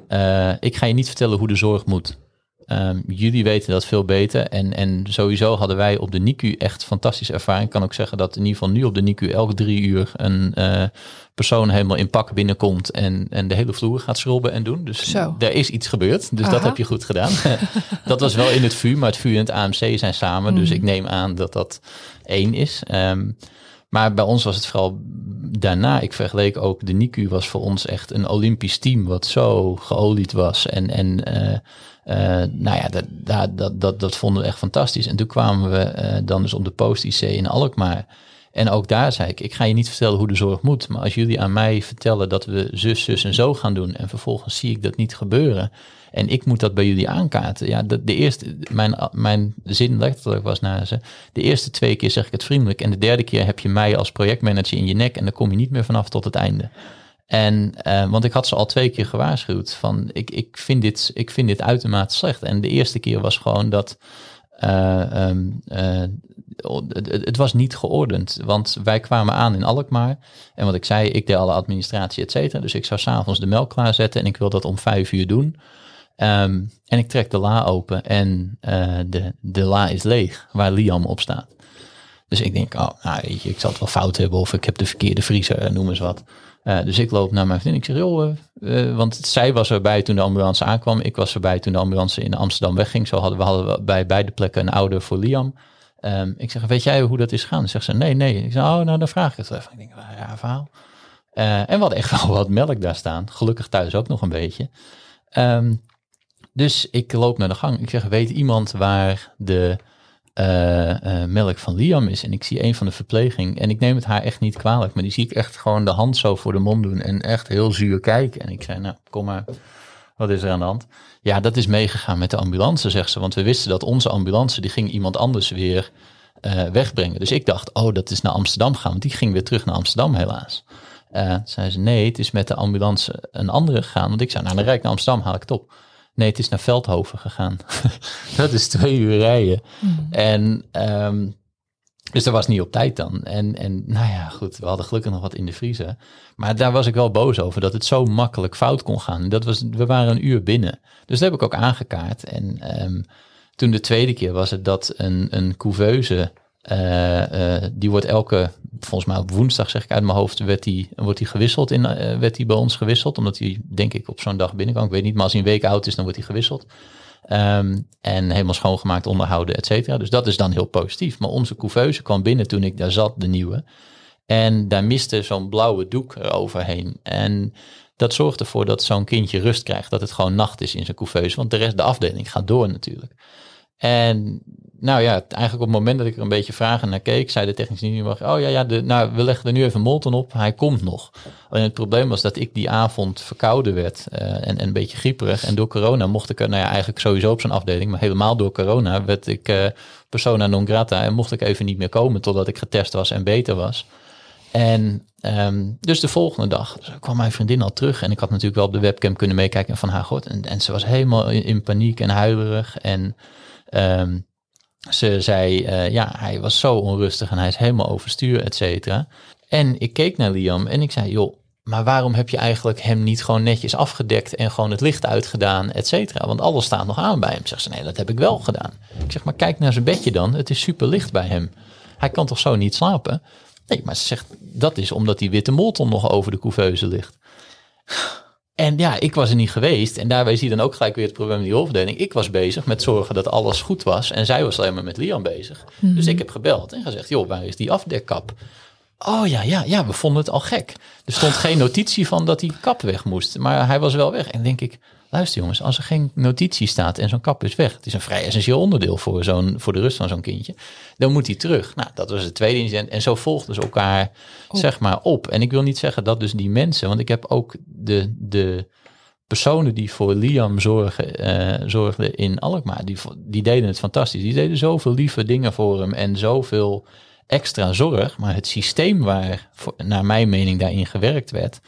eh, ik ga je niet vertellen hoe de zorg moet. Ehm, jullie weten dat veel beter. En, en sowieso hadden wij op de NICU echt fantastische ervaring. Ik kan ook zeggen dat in ieder geval nu op de NICU elke drie uur een eh, persoon helemaal in pak binnenkomt en, en de hele vloer gaat schrobben en doen. Dus Zo. er is iets gebeurd. Dus dat heb je goed gedaan. dat was wel in het VU, maar het VU en het AMC zijn samen. Dus ik neem aan dat dat één is. Ehm, maar bij ons was het vooral daarna. Ik vergeleek ook de NICU was voor ons echt een Olympisch team wat zo geolied was. En, en eh, nou ja, dat, dat, dat, dat, dat vonden we echt fantastisch. En toen kwamen we eh, dan dus op de post-IC in Alkmaar. En ook daar zei ik, ik ga je niet vertellen hoe de zorg moet. Maar als jullie aan mij vertellen dat we zus, zus en zo gaan doen. En vervolgens zie ik dat niet gebeuren. En ik moet dat bij jullie aankaarten. Ja, de, de eerste, mijn, mijn zin letterlijk was naar ze. De eerste twee keer zeg ik het vriendelijk. En de derde keer heb je mij als projectmanager in je nek. En dan kom je niet meer vanaf tot het einde. En, eh, want ik had ze al twee keer gewaarschuwd van ik, ik, vind dit, ik vind dit uitermate slecht. En de eerste keer was gewoon dat eh, ehm, eh, het, was niet geordend. Want wij kwamen aan in Alkmaar. En wat ik zei, ik deed alle administratie, et cetera. Dus ik zou s'avonds de melk klaarzetten en ik wil dat om vijf uur doen. Ehm, en ik trek de la open en de, de la is leeg, waar Liam op staat. Dus ik denk, oh, nou, ik zal het wel fout hebben of ik heb de verkeerde vriezer, noem eens wat. Eh, dus ik loop naar mijn vriendin. Ik zeg, joh, eh, want zij was erbij toen de ambulance aankwam. Ik was erbij toen de ambulance in Amsterdam wegging. Zo hadden we, hadden we bij beide plekken een ouder voor Liam. Ehm, ik zeg, weet jij hoe dat is gegaan? Dan zegt ze, nee, nee. Ik zeg, oh, nou, dan vraag ik het even. Ik denk, nou, ja, verhaal. En we hadden echt wel wat melk daar staan. Gelukkig thuis ook nog een beetje. Ehm, dus ik loop naar de gang. Ik zeg, weet iemand waar de eh, eh, melk van Liam is? En ik zie een van de verpleging. En ik neem het haar echt niet kwalijk. Maar die zie ik echt gewoon de hand zo voor de mond doen. En echt heel zuur kijken. En ik zei, nou, kom maar. Wat is er aan de hand? Ja, dat is meegegaan met de ambulance, zegt ze. Want we wisten dat onze ambulance, die ging iemand anders weer eh, wegbrengen. Dus ik dacht, oh, dat is naar Amsterdam gaan. Want die ging weer terug naar Amsterdam, helaas. Toen zei ze, nee, het is met de ambulance een andere gegaan. Want ik zei, nou, dan rijd ik naar Amsterdam, haal ik het op. Nee, het is naar Veldhoven gegaan. dat is twee uur rijden. En ehm, Dus dat was niet op tijd dan. En, en nou ja, goed, we hadden gelukkig nog wat in de vriezer. Maar daar was ik wel boos over, dat het zo makkelijk fout kon gaan. Dat was, we waren een uur binnen. Dus dat heb ik ook aangekaart. En ehm, toen de tweede keer was het dat een, een couveuse, uh, uh, die wordt elke, volgens mij op woensdag zeg ik uit mijn hoofd, werd die, wordt die gewisseld in, uh, werd die bij ons gewisseld. Omdat hij denk ik op zo'n dag binnenkwam. Ik weet niet, maar als hij een week oud is, dan wordt hij gewisseld. Um, en helemaal schoongemaakt, onderhouden, et cetera. Dus dat is dan heel positief. Maar onze couveuse kwam binnen toen ik daar zat, de nieuwe. En daar miste zo'n blauwe doek eroverheen. En dat zorgt ervoor dat zo'n kindje rust krijgt. Dat het gewoon nacht is in zijn couveuse. Want de rest, de afdeling gaat door natuurlijk. En nou ja, eigenlijk op het moment dat ik er een beetje vragen naar keek, zei de technische ingenieur, oh ja, ja de, nou, we leggen er nu even Molten op, hij komt nog. Alleen het probleem was dat ik die avond verkouden werd uh, en, en, een beetje grieperig. En door corona mocht ik nou ja, eigenlijk sowieso op zo'n afdeling, maar helemaal door corona werd ik uh, persona non grata en mocht ik even niet meer komen totdat ik getest was en beter was. En um, dus de volgende dag kwam mijn vriendin al terug. En ik had natuurlijk wel op de webcam kunnen meekijken en van haar gehoord. En, en ze was helemaal in, paniek en huilerig. En um, ze zei, uh, ja, hij was zo onrustig en hij is helemaal overstuur, et cetera. En ik keek naar Liam en ik zei, joh, maar waarom heb je eigenlijk hem niet gewoon netjes afgedekt en gewoon het licht uitgedaan, et cetera? Want alles staat nog aan bij hem. Zegt ze, nee, dat heb ik wel gedaan. Ik zeg, maar kijk naar zijn bedje dan. Het is super licht bij hem. Hij kan toch zo niet slapen? Nee, maar ze zegt, dat is omdat die witte molton nog over de couveuse ligt. En ja, ik was er niet geweest. En daarbij zie je dan ook gelijk weer het probleem in die rolverdeling. Ik was bezig met zorgen dat alles goed was. En zij was alleen maar met Lian bezig. Mm -hmm. Dus ik heb gebeld en gezegd, joh, waar is die afdekkap? Oh ja, ja, ja, we vonden het al gek. Er stond geen notitie van dat die kap weg moest. Maar hij was wel weg. En denk ik, luister jongens, als er geen notitie staat en zo'n kap is weg. Het is een vrij essentieel onderdeel voor, zo'n, voor de rust van zo'n kindje. Dan moet hij terug. Nou, dat was het tweede incident. En zo volgden ze elkaar, op. zeg maar, op. En ik wil niet zeggen dat dus die mensen, want ik heb ook de, de personen die voor Liam zorgen, uh, zorgden in Alkmaar, die, die deden het fantastisch. Die deden zoveel lieve dingen voor hem en zoveel extra zorg. Maar het systeem waar, voor, naar mijn mening, daarin gewerkt werd,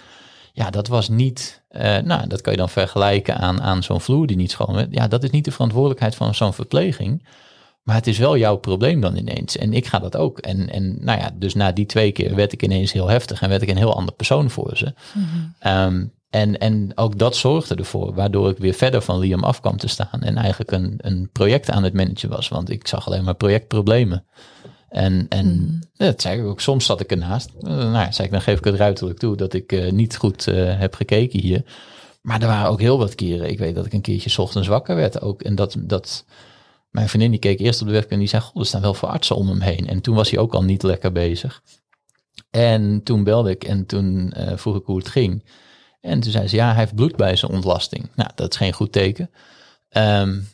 ja, dat was niet, uh, nou, dat kan je dan vergelijken aan, aan zo'n vloer die niet schoon werd. Ja, dat is niet de verantwoordelijkheid van zo'n verpleging. Maar het is wel jouw probleem dan ineens. En ik ga dat ook. En, en nou ja, dus na die twee keer werd ik ineens heel heftig en werd ik een heel ander persoon voor ze. Mm-hmm. Um, en, en ook dat zorgde ervoor, waardoor ik weer verder van Liam af kwam te staan. En eigenlijk een, een project aan het managen was. Want ik zag alleen maar projectproblemen. En, en mm. dat zei ik ook, soms zat ik ernaast. Nou ja, zei ik, dan geef ik het ruiterlijk toe dat ik uh, niet goed uh, heb gekeken hier. Maar er waren ook heel wat keren. Ik weet dat ik een keertje 's ochtends wakker werd ook. En dat, dat mijn vriendin die keek eerst op de webcam en die zei, god, er staan wel veel artsen om hem heen. En toen was hij ook al niet lekker bezig. En toen belde ik en toen uh, vroeg ik hoe het ging. En toen zei ze, ja, hij heeft bloed bij zijn ontlasting. Nou, dat is geen goed teken. Um,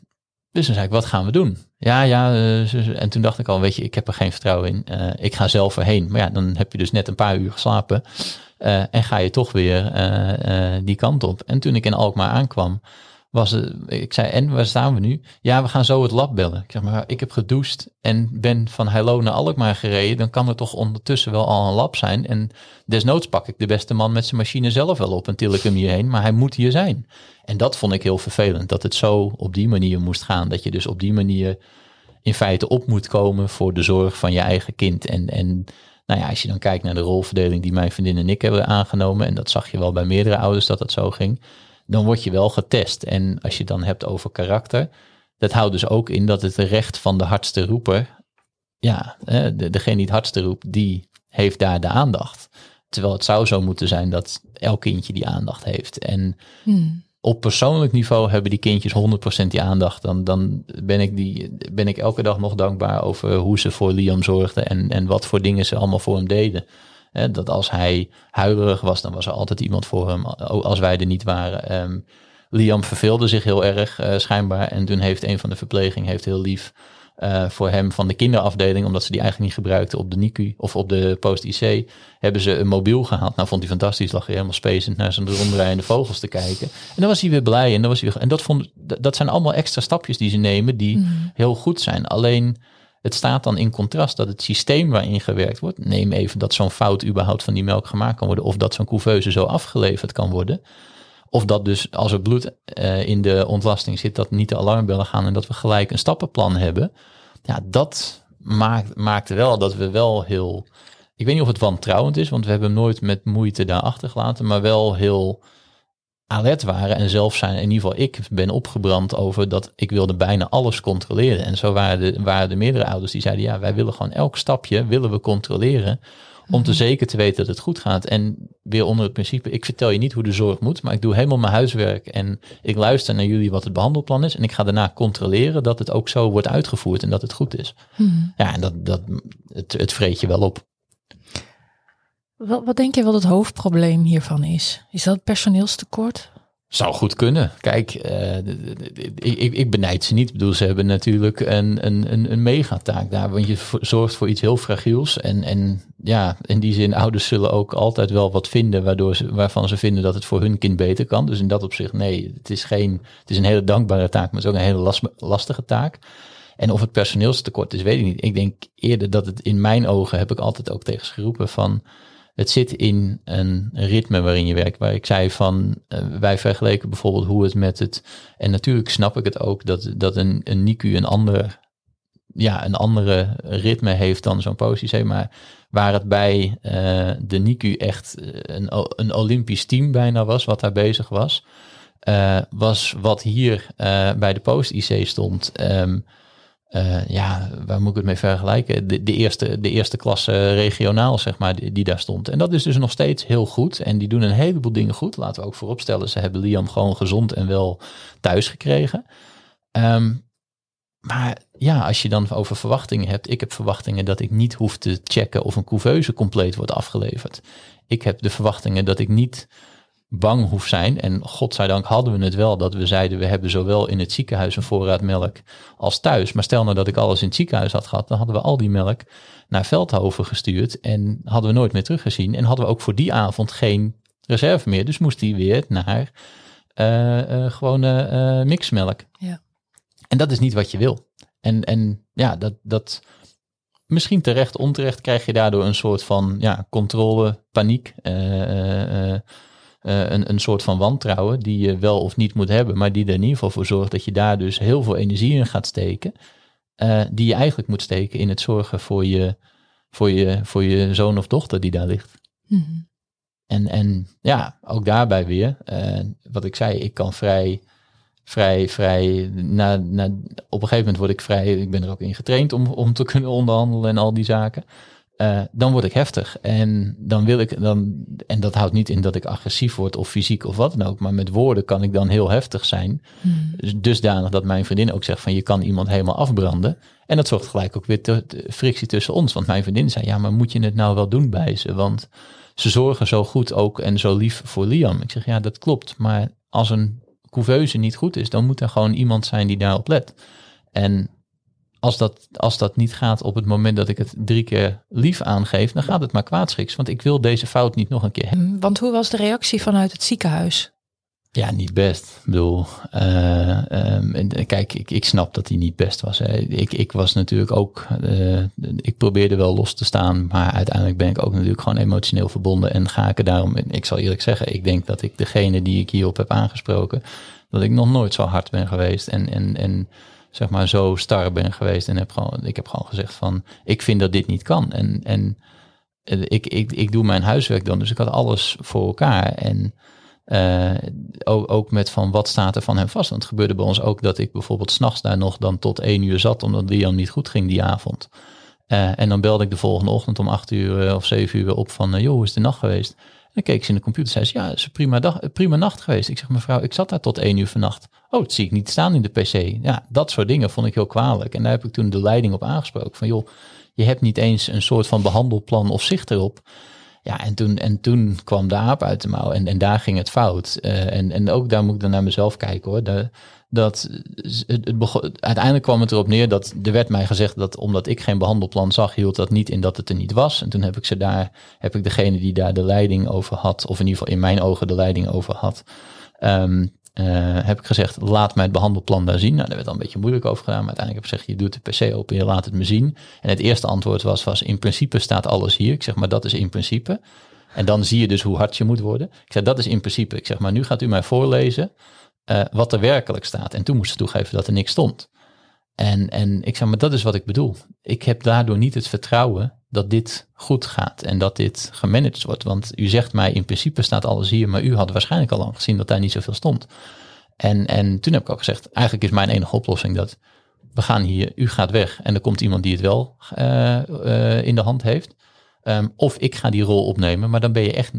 dus toen zei ik, wat gaan we doen? Ja, ja. Uh, en toen dacht ik al, weet je, ik heb er geen vertrouwen in. Uh, ik ga zelf erheen. Maar ja, dan heb je dus net een paar uur geslapen. Uh, en ga je toch weer die kant op. En toen ik in Alkmaar aankwam, was het, ik zei, en waar staan we nu? Ja, we gaan zo het lab bellen. Ik zeg maar, ik heb gedoucht en ben van Heilo naar Alkmaar gereden. Dan kan er toch ondertussen wel al een lab zijn. En desnoods pak ik de beste man met zijn machine zelf wel op en til ik hem hierheen. Maar hij moet hier zijn. En dat vond ik heel vervelend, dat het zo op die manier moest gaan. Dat je dus op die manier in feite op moet komen voor de zorg van je eigen kind. En, en nou ja, als je dan kijkt naar de rolverdeling die mijn vriendin en ik hebben aangenomen. En dat zag je wel bij meerdere ouders dat dat zo ging dan word je wel getest. En als je het dan hebt over karakter, dat houdt dus ook in dat het recht van de hardste roeper, ja, de, degene die het hardste roept, die heeft daar de aandacht. Terwijl het zou zo moeten zijn dat elk kindje die aandacht heeft. En hmm. op persoonlijk niveau hebben die kindjes 100% die aandacht. Dan, dan ben, ik die, ben ik elke dag nog dankbaar over hoe ze voor Liam zorgden en, en wat voor dingen ze allemaal voor hem deden dat als hij huilerig was, dan was er altijd iemand voor hem, als wij er niet waren. Um, Liam verveelde zich heel erg uh, schijnbaar. En toen heeft een van de verpleging heeft heel lief uh, voor hem van de kinderafdeling, omdat ze die eigenlijk niet gebruikten op de NICU of op de post-IC, hebben ze een mobiel gehaald. Nou, vond hij fantastisch, lag hij helemaal spacend naar zijn rondrijdende vogels te kijken. En dan was hij weer blij en, dan was hij weer, en dat, vond, dat zijn allemaal extra stapjes die ze nemen die mm. heel goed zijn. Alleen het staat dan in contrast dat het systeem waarin gewerkt wordt, neem even dat zo'n fout überhaupt van die melk gemaakt kan worden, of dat zo'n couveuse zo afgeleverd kan worden, of dat dus als er bloed uh, in de ontlasting zit, dat niet de alarmbellen gaan en dat we gelijk een stappenplan hebben. Ja, dat maakt, maakte wel dat we wel heel... Ik weet niet of het wantrouwend is, want we hebben nooit met moeite daar achter gelaten, maar wel heel alert waren en zelf zijn, in ieder geval ik ben opgebrand over dat ik wilde bijna alles controleren. En zo waren de, waren de meerdere ouders die zeiden, ja, wij willen gewoon elk stapje willen we controleren om te mhm. zeker te weten dat het goed gaat. En weer onder het principe, ik vertel je niet hoe de zorg moet, maar ik doe helemaal mijn huiswerk en ik luister naar jullie wat het behandelplan is en ik ga daarna controleren dat het ook zo wordt uitgevoerd en dat het goed is. Mhm. Ja, en dat, dat, het, het vreet je wel op. Wat, wat denk je wat het hoofdprobleem hiervan is? Is dat personeelstekort? Zou goed kunnen. Kijk, uh, ik, ik benijd ze niet. Ik bedoel, ze hebben natuurlijk een, een, een, megataak daar. Want je zorgt voor iets heel fragiels. En, en ja, in die zin, ouders zullen ook altijd wel wat vinden waardoor ze, waarvan ze vinden dat het voor hun kind beter kan. Dus in dat opzicht, nee, het is, geen, het is een hele dankbare taak, maar het is ook een hele last, lastige taak. En of het personeelstekort is, weet ik niet. Ik denk eerder dat het in mijn ogen, heb ik altijd ook tegen geroepen van het zit in een ritme waarin je werkt. Waar ik zei van, uh, wij vergeleken bijvoorbeeld hoe het met het, en natuurlijk snap ik het ook, dat, dat een, een NICU een ander, ja, een andere ritme heeft dan zo'n positie. Maar waar het bij uh, de NICU echt eh, een, een Olympisch team bijna was, wat daar bezig was, was wat hier bij de post-IC stond. Um, uh, ja, waar moet ik het mee vergelijken? De, de, eerste, de eerste klasse regionaal, zeg maar, die, daar stond. En dat is dus nog steeds heel goed. En die doen een heleboel dingen goed. Laten we ook vooropstellen, ze hebben Liam gewoon gezond en wel thuis gekregen. Um, maar ja, als je dan over verwachtingen hebt. Ik heb verwachtingen dat ik niet hoef te checken of een couveuse compleet wordt afgeleverd. Ik heb de verwachtingen dat ik niet bang hoef zijn. En godzijdank hadden we het wel dat we zeiden we hebben zowel in het ziekenhuis een voorraad melk als thuis. Maar stel nou dat ik alles in het ziekenhuis had gehad, dan hadden we al die melk naar Veldhoven gestuurd en hadden we nooit meer teruggezien. En hadden we ook voor die avond geen reserve meer. Dus moest die weer naar uh, uh, gewone uh, mixmelk. Ja. En dat is niet wat je wil. En, en ja, dat, dat misschien terecht, onterecht krijg je daardoor een soort van ja, controle, paniek. Eh, een, een soort van wantrouwen die je wel of niet moet hebben, maar die er in ieder geval voor zorgt dat je daar dus heel veel energie in gaat steken, uh, die je eigenlijk moet steken in het zorgen voor je, voor je, voor je zoon of dochter die daar ligt. Mm En, en ja, ook daarbij weer, uh, wat ik zei, ik kan vrij, vrij, vrij, na, na, op een gegeven moment word ik vrij, ik ben er ook in getraind om, om te kunnen onderhandelen en al die zaken. Uh, dan word ik heftig. En dan wil ik dan, en dat houdt niet in dat ik agressief word of fysiek of wat dan ook, maar met woorden kan ik dan heel heftig zijn. Dus dusdanig dat mijn vriendin ook zegt van je kan iemand helemaal afbranden. En dat zorgt gelijk ook weer te, frictie tussen ons. Want mijn vriendin zei, ja, maar moet je het nou wel doen bij ze? Want ze zorgen zo goed ook en zo lief voor Liam. Ik zeg, ja, dat klopt. Maar als een couveuse niet goed is, dan moet er gewoon iemand zijn die daarop let. En als dat, als dat niet gaat op het moment dat ik het drie keer lief aangeef, dan gaat het maar kwaadschiks. Want ik wil deze fout niet nog een keer hebben. Mm, want hoe was de reactie vanuit het ziekenhuis? Ja, niet best. Ik bedoel, uh, kijk, ik, ik snap dat hij niet best was. Hè. Ik, ik was natuurlijk ook, uh, ik probeerde wel los te staan, maar uiteindelijk ben ik ook natuurlijk gewoon emotioneel verbonden en ga ik er daarom, ik zal eerlijk zeggen, ik denk dat ik degene die ik hierop heb aangesproken, dat ik nog nooit zo hard ben geweest en, en, en zeg maar zo star ben geweest en heb gewoon, ik heb gewoon gezegd van, ik vind dat dit niet kan. En, en eh, ik, ik, ik doe mijn huiswerk dan, dus ik had alles voor elkaar. En uh, ook, ook met van wat staat er van hem vast. Want het gebeurde bij ons ook dat ik bijvoorbeeld s'nachts daar nog dan tot één uur zat, omdat Liam niet goed ging die avond. Uh, en dan belde ik de volgende ochtend om acht uur of zeven uur op van, joh, hoe is de nacht geweest? Dan keek ze in de computer zei ze, ja, het is prima, dag, prima nacht geweest. Ik zeg, mevrouw, ik zat daar tot één uur vannacht. Oh, dat zie ik niet staan in de pc. Ja, dat soort dingen vond ik heel kwalijk. En daar heb ik toen de leiding op aangesproken. Van joh, je hebt niet eens een soort van behandelplan of zicht erop. Ja, en toen, en toen kwam de aap uit de mouw en, en daar ging het fout. Uh, en, en ook daar moet ik dan naar mezelf kijken hoor. De, dat het, het uiteindelijk kwam het erop neer dat er werd mij gezegd dat omdat ik geen behandelplan zag, hield dat niet in dat het er niet was. En toen heb ik ze daar, heb ik degene die daar de leiding over had, of in ieder geval in mijn ogen de leiding over had, um, uh, heb ik gezegd, laat mij het behandelplan daar zien. Nou, daar werd dan een beetje moeilijk over gedaan, maar uiteindelijk heb ik gezegd, je doet de PC open, je laat het me zien. En het eerste antwoord was, was in principe staat alles hier. Ik zeg, maar dat is in principe. En dan zie je dus hoe hard je moet worden. Ik zeg, dat is in principe. Ik zeg, maar nu gaat u mij voorlezen uh, wat er werkelijk staat. En toen moest ze toegeven dat er niks stond. En, en ik zeg maar, dat is wat ik bedoel. Ik heb daardoor niet het vertrouwen dat dit goed gaat en dat dit gemanaged wordt. Want u zegt mij, in principe staat alles hier, maar u had waarschijnlijk al lang gezien dat daar niet zoveel stond. En, en toen heb ik ook gezegd, eigenlijk is mijn enige oplossing dat we gaan hier, u gaat weg en er komt iemand die het wel uh, uh, in de hand heeft. Um, of ik ga die rol opnemen, maar dan ben je echt,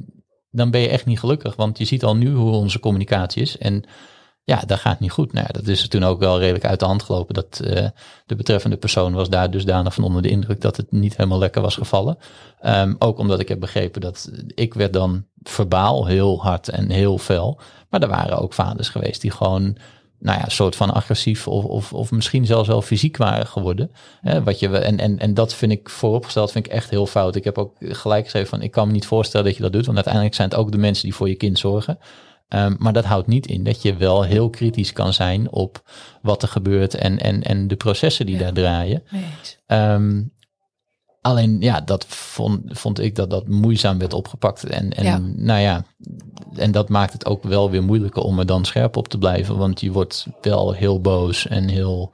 dan ben je echt niet gelukkig. Want je ziet al nu hoe onze communicatie is. En ja, dat gaat niet goed. Nou, dat is toen ook wel redelijk uit de hand gelopen. Dat uh, de betreffende persoon was daar dusdanig van onder de indruk dat het niet helemaal lekker was gevallen. Um, ook omdat ik heb begrepen dat ik werd dan verbaal heel hard en heel fel. Maar er waren ook vaders geweest die gewoon nou ja, soort van agressief of, of, of misschien zelfs wel fysiek waren geworden. Hè, wat je, en, en, en dat vind ik vooropgesteld, vind ik echt heel fout. Ik heb ook gelijk gezegd van, ik kan me niet voorstellen dat je dat doet, want uiteindelijk zijn het ook de mensen die voor je kind zorgen. Um, maar dat houdt niet in dat je wel heel kritisch kan zijn op wat er gebeurt en, en, en de processen die ja. daar draaien. Um, alleen ja, dat vond, vond ik dat dat moeizaam werd opgepakt. En, en ja. nou ja, en dat maakt het ook wel weer moeilijker om er dan scherp op te blijven. Want je wordt wel heel boos en heel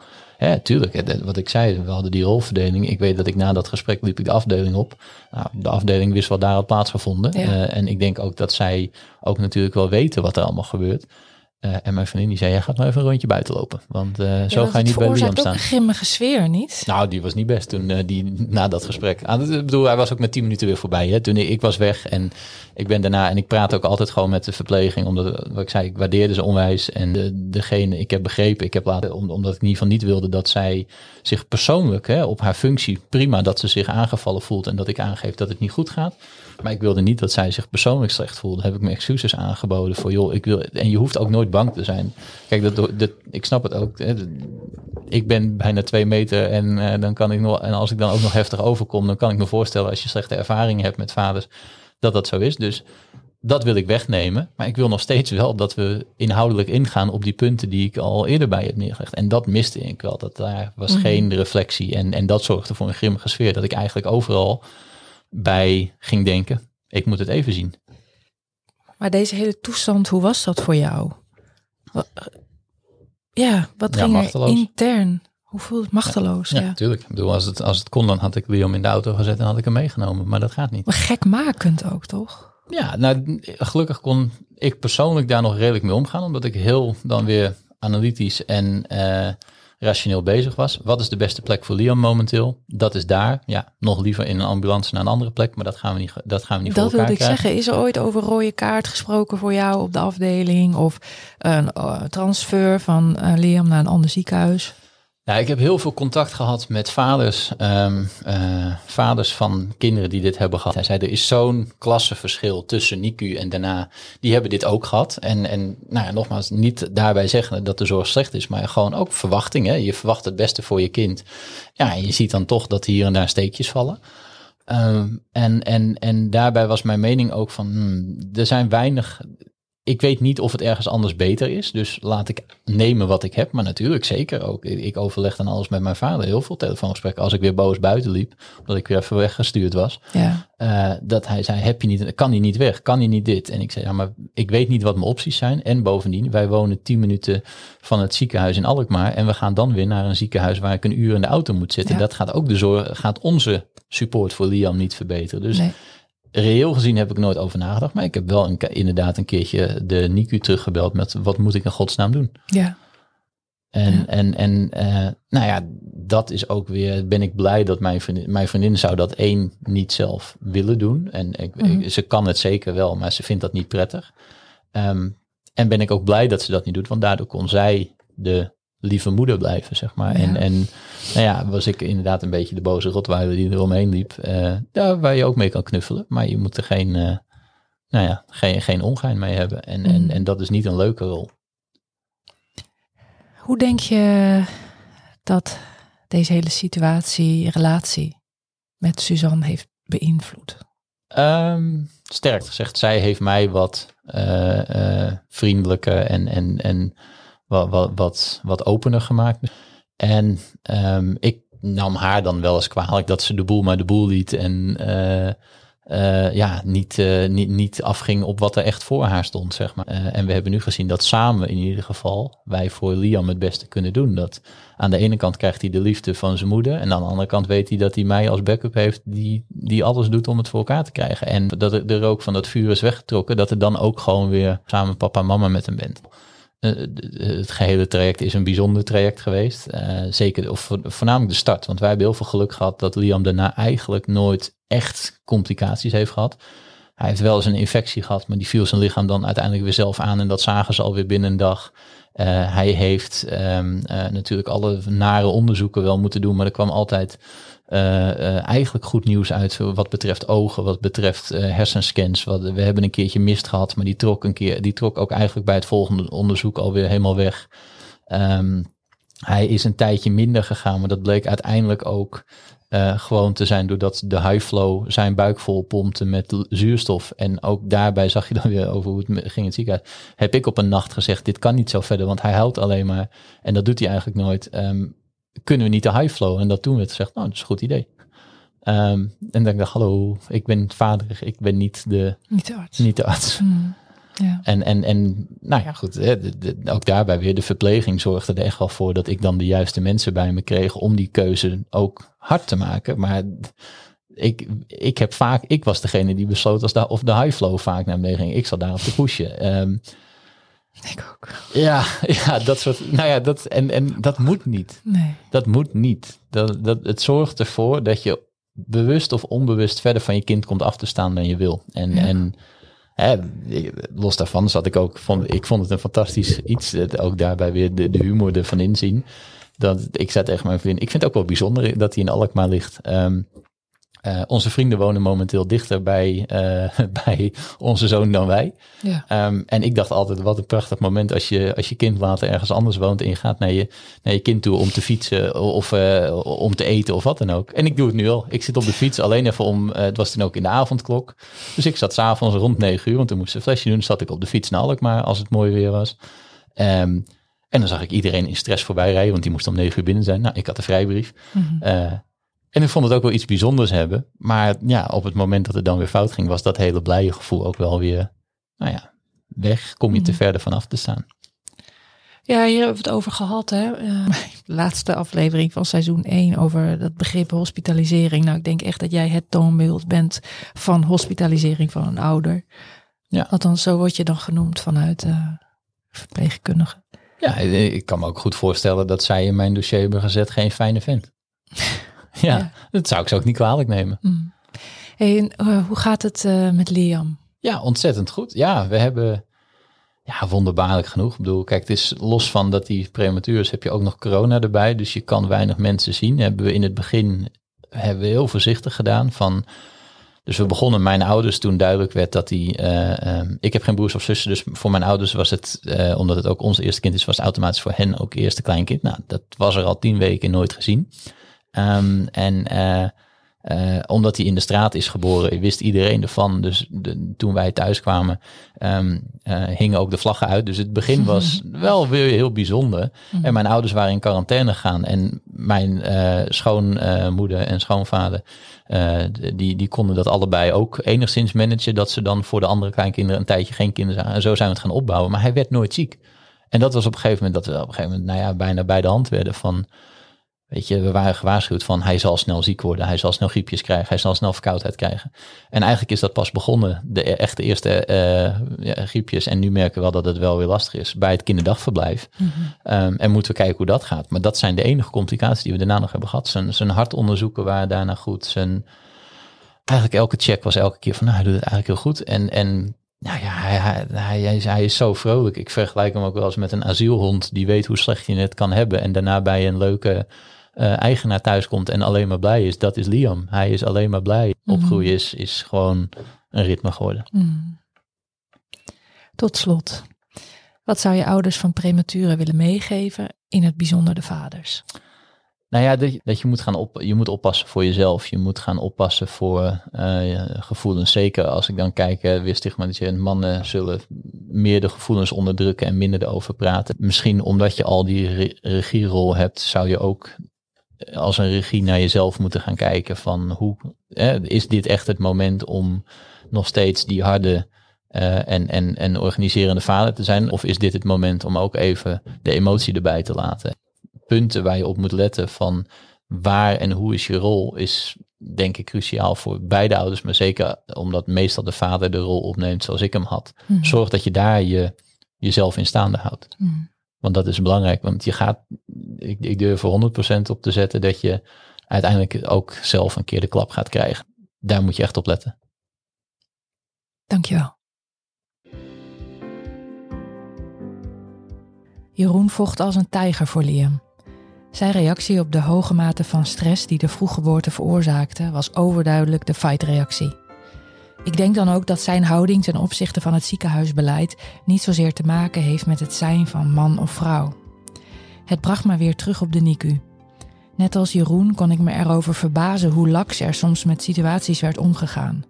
ja, tuurlijk. Wat ik zei, we hadden die rolverdeling. Ik weet dat ik na dat gesprek liep ik de afdeling op. Nou, de afdeling wist wat daar had plaatsgevonden. Ja. Uh, en ik denk ook dat zij ook natuurlijk wel weten wat er allemaal gebeurt. Uh, en mijn vriendin die zei, jij gaat maar even een rondje buiten lopen. Want uh, ja, zo ga je niet bij Liam staan. een grimmige sfeer, niet? Nou, die was niet best toen, uh, die, na dat gesprek. Ah, ik bedoel, hij was ook met tien minuten weer voorbij. Hè? Toen ik, ik, was weg en ik ben daarna... En ik praat ook altijd gewoon met de verpleging. Omdat, wat ik zei, ik waardeerde ze onwijs. En de, degene, ik heb begrepen, ik heb laten... Om, omdat ik in ieder geval niet wilde dat zij zich persoonlijk... Hè, op haar functie, prima dat ze zich aangevallen voelt. En dat ik aangeef dat het niet goed gaat. Maar ik wilde niet dat zij zich persoonlijk slecht voelde. Heb ik me excuses aangeboden voor, joh, ik wil. En je hoeft ook nooit bang te zijn. Kijk, dat, dat, ik snap het ook. Hè, ik ben bijna twee meter en uh, dan kan ik nog. En als ik dan ook nog heftig overkom, dan kan ik me voorstellen als je slechte ervaringen hebt met vaders, dat dat zo is. Dus dat wil ik wegnemen. Maar ik wil nog steeds wel dat we inhoudelijk ingaan op die punten die ik al eerder bij heb neergelegd. En dat miste ik wel. Dat daar was mm-hmm. geen reflectie. En, en dat zorgde voor een grimmige sfeer. Dat ik eigenlijk overal bij ging denken, ik moet het even zien. Maar deze hele toestand, hoe was dat voor jou? Ja, wat ja, ging machteloos. er intern? Hoe voelde het machteloos? Ja, natuurlijk. Ja. Ik bedoel, als het, als het kon, dan had ik Liam in de auto gezet en had ik hem meegenomen. Maar dat gaat niet. Maar gekmakend ook, toch? Ja, nou, gelukkig kon ik persoonlijk daar nog redelijk mee omgaan. Omdat ik heel dan weer analytisch en uh, rationeel bezig was. Wat is de beste plek voor Liam momenteel? Dat is daar. Ja, nog liever in een ambulance naar een andere plek, maar dat gaan we niet, dat gaan we niet dat voor elkaar wilde ik zeggen. Is er ooit over rode kaart gesproken voor jou op de afdeling? Of een uh, transfer van uh, Liam naar een ander ziekenhuis? Ja, ik heb heel veel contact gehad met vaders, um, uh, vaders van kinderen die dit hebben gehad. Hij zei, er is zo'n klassenverschil tussen NICU en daarna. Die hebben dit ook gehad. En, en nou ja, nogmaals, niet daarbij zeggen dat de zorg slecht is, maar gewoon ook verwachtingen. Je verwacht het beste voor je kind. Ja, en je ziet dan toch dat hier en daar steekjes vallen. Um, en, en, en daarbij was mijn mening ook van, hmm, er zijn weinig ik weet niet of het ergens anders beter is. Dus laat ik nemen wat ik heb. Maar natuurlijk, zeker ook. Ik overleg dan alles met mijn vader. Heel veel telefoongesprekken. Als ik weer boos buiten liep. Omdat ik weer even weggestuurd was. Ja. Uh, dat hij zei, heb je niet, kan hij niet weg? Kan hij niet dit? En ik zei, ja, maar ik weet niet wat mijn opties zijn. En bovendien, wij wonen tien minuten van het ziekenhuis in Alkmaar. En we gaan dan weer naar een ziekenhuis waar ik een uur in de auto moet zitten. Ja. Dat gaat ook de zorg, gaat onze support voor Liam niet verbeteren. Dus nee reëel gezien heb ik nooit over nagedacht. Maar ik heb wel een, inderdaad een keertje de NICU teruggebeld met wat moet ik in godsnaam doen? Ja. En, ja. en, en uh, nou ja, dat is ook weer, ben ik blij dat mijn vriendin, mijn vriendin zou dat één niet zelf willen doen. En ik, mm -hmm. ik, ze kan het zeker wel, maar ze vindt dat niet prettig. Um, en ben ik ook blij dat ze dat niet doet, want daardoor kon zij de lieve moeder blijven, zeg maar. Ja. En, en nou ja, was ik inderdaad een beetje de boze rotweiler die eromheen liep. Uh, daar waar je ook mee kan knuffelen, maar je moet er geen, uh, nou ja, geen, geen ongein mee hebben. En, mm. en, en dat is niet een leuke rol. Hoe denk je dat deze hele situatie, relatie met Suzanne heeft beïnvloed? Um, sterk gezegd, zij heeft mij wat uh, vriendelijker en, en, en wat, wat, wat, wat opener gemaakt. En um, ik nam haar dan wel eens kwalijk dat ze de boel maar de boel liet. En uh, eh, ja, niet, uh, niet, niet afging op wat er echt voor haar stond, zeg maar. En we hebben nu gezien dat samen in ieder geval wij voor Liam het beste kunnen doen. Dat aan de ene kant krijgt hij de liefde van zijn moeder en aan de andere kant weet hij dat hij mij als backup heeft die, die alles doet om het voor elkaar te krijgen. En dat de rook van dat vuur is weggetrokken, dat er dan ook gewoon weer samen papa en mama met hem bent. Het gehele traject is een bijzonder traject geweest. zeker, of voornamelijk de start. Want wij hebben heel veel geluk gehad dat Liam daarna eigenlijk nooit echt complicaties heeft gehad. Hij heeft wel eens een infectie gehad, maar die viel zijn lichaam dan uiteindelijk weer zelf aan. En dat zagen ze alweer binnen een dag. Hij heeft uh, natuurlijk alle nare onderzoeken wel moeten doen, maar er kwam altijd eigenlijk goed nieuws uit wat betreft ogen, wat betreft hersenscans. Wat, we hebben een keertje mist gehad, maar die trok een keer, die trok ook eigenlijk bij het volgende onderzoek alweer helemaal weg. Um, hij is een tijdje minder gegaan, maar dat bleek uiteindelijk ook gewoon te zijn doordat de high flow zijn buik vol pompte met zuurstof. En ook daarbij zag je dan weer over hoe het ging in het ziekenhuis. Heb ik op een nacht gezegd, dit kan niet zo verder, want hij huilt alleen maar. En dat doet hij eigenlijk nooit. Um, kunnen we niet de high flow? En dat toen werd gezegd, nou, dat is een goed idee. Um, en dan dacht hallo, ik ben vader, ik ben niet de, niet de arts. Niet de arts. Mm. Ja. En, en, en nou ja, goed, hè, ook daarbij weer de verpleging zorgde er echt wel voor dat ik dan de juiste mensen bij me kreeg om die keuze ook hard te maken. Maar ik, ik heb vaak, ik was degene die besloot als daar of de high flow vaak naar beneden ging. Ik zat daar op te pushen. Um, ik ook. Ja, ja, dat soort. Nou ja, dat, en, en dat moet niet. Nee. Dat moet niet. Dat, dat, het zorgt ervoor dat je bewust of onbewust verder van je kind komt af te staan dan je wil. En, ja. en Hè, los daarvan zat ik ook, vond, ik vond het een fantastisch iets, ook daarbij weer de, de humor ervan inzien. Dat, ik zat echt mijn vriend, ik vind het ook wel bijzonder dat hij in Alkmaar ligt. Um, uh, onze vrienden wonen momenteel dichter bij, uh, bij onze zoon dan wij. Ja. Um, en ik dacht altijd, wat een prachtig moment als je, als je kind later ergens anders woont en je gaat naar je, naar je kind toe om te fietsen of uh, om te eten of wat dan ook. En ik doe het nu al. Ik zit op de fiets alleen even om, het was toen ook in de avondklok. Dus ik zat s'avonds rond negen uur, want toen moest een flesje doen. Zat ik op de fiets naar Alkmaar als het mooi weer was. Um, en dan zag ik iedereen in stress voorbij rijden, want die moest om negen uur binnen zijn. Nou, ik had een vrijbrief. Mm -hmm. En ik vond het ook wel iets bijzonders hebben. Maar ja, op het moment dat het dan weer fout ging, was dat hele blije gevoel ook wel weer, nou ja, weg. Kom je te mhm. verder vanaf te staan. Ja, hier hebben we het over gehad. Hè? Uh, laatste aflevering van seizoen 1 over dat begrip hospitalisering. Nou, ik denk echt dat jij het toonbeeld bent van hospitalisering van een ouder. Ja. Althans, zo word je dan genoemd vanuit uh, verpleegkundige. Ja, ik kan me ook goed voorstellen dat zij in mijn dossier hebben gezet geen fijne vent. ja, dat zou ik ze ook niet kwalijk nemen. Mm. Hey, uh, hoe gaat het uh, met Liam? Ja, ontzettend goed. Ja, we hebben ja, wonderbaarlijk genoeg. Ik bedoel, kijk, het is los van dat hij prematuur is, heb je ook nog corona erbij. Dus je kan weinig mensen zien. Hebben we in het begin hebben we heel voorzichtig gedaan. Van, dus we begonnen mijn ouders toen duidelijk werd dat hij. Uh, um, ik heb geen broers of zussen, dus voor mijn ouders was het, uh, omdat het ook ons eerste kind is, was het automatisch voor hen ook eerste kleinkind. Nou, dat was er al tien weken nooit gezien. Um, en uh, uh, omdat hij in de straat is geboren, wist iedereen ervan. Dus de, toen wij thuis kwamen, um, uh, hingen ook de vlaggen uit. Dus het begin was wel weer heel bijzonder. Mhm. En mijn ouders waren in quarantaine gegaan. En mijn schoonmoeder en schoonvader, die, die konden dat allebei ook enigszins managen. Dat ze dan voor de andere kleinkinderen een tijdje geen kinderen zagen. En zo zijn we het gaan opbouwen. Maar hij werd nooit ziek. En dat was op een gegeven moment dat we op een gegeven moment, nou ja, bijna bij de hand werden van Weet je, we waren gewaarschuwd van hij zal snel ziek worden, hij zal snel griepjes krijgen, hij zal snel verkoudheid krijgen. En eigenlijk is dat pas begonnen, de e-, echte eerste uh, ja, griepjes. En nu merken we wel dat het wel weer lastig is bij het kinderdagverblijf. Mm -hmm. um, en moeten we kijken hoe dat gaat. Maar dat zijn de enige complicaties die we daarna nog hebben gehad. Zijn, zijn hartonderzoeken waren daarna goed. Zijn, eigenlijk elke check was elke keer van nou, hij doet het eigenlijk heel goed. En, en nou ja, hij, hij, hij, is, hij is zo vrolijk. Ik vergelijk hem ook wel eens met een asielhond die weet hoe slecht je het kan hebben. En daarna bij een leuke uh, eigenaar thuis komt en alleen maar blij is, dat is Liam. Hij is alleen maar blij. Mm. Opgroeien is, is gewoon een ritme geworden. Mm. Tot slot, wat zou je ouders van premature willen meegeven, in het bijzonder de vaders? Nou ja, dat je, dat je moet gaan op, je moet oppassen voor jezelf. Je moet gaan oppassen voor uh, gevoelens. Zeker als ik dan kijk, uh, weer stigmatiserend. Mannen zullen meer de gevoelens onderdrukken en minder erover praten. Misschien omdat je al die re regierol hebt, zou je ook als een regie naar jezelf moeten gaan kijken van hoe is dit echt het moment om nog steeds die harde uh, en, en, en organiserende vader te zijn? Of is dit het moment om ook even de emotie erbij te laten? Punten waar je op moet letten van waar en hoe is je rol, is denk ik cruciaal voor beide ouders. Maar zeker omdat meestal de vader de rol opneemt zoals ik hem had. Mhm. Zorg dat je daar je, jezelf in staande houdt. Mhm. Want dat is belangrijk, want je gaat, ik, ik durf er 100% op te zetten dat je uiteindelijk ook zelf een keer de klap gaat krijgen. Daar moet je echt op letten. Dankjewel. Jeroen vocht als een tijger voor Liam. Zijn reactie op de hoge mate van stress die de vroeggeboorte veroorzaakte, was overduidelijk de fight-reactie. Ik denk dan ook dat zijn houding ten opzichte van het ziekenhuisbeleid niet zozeer te maken heeft met het zijn van man of vrouw. Het bracht me weer terug op de NICU. Net als Jeroen kon ik me erover verbazen hoe laks er soms met situaties werd omgegaan.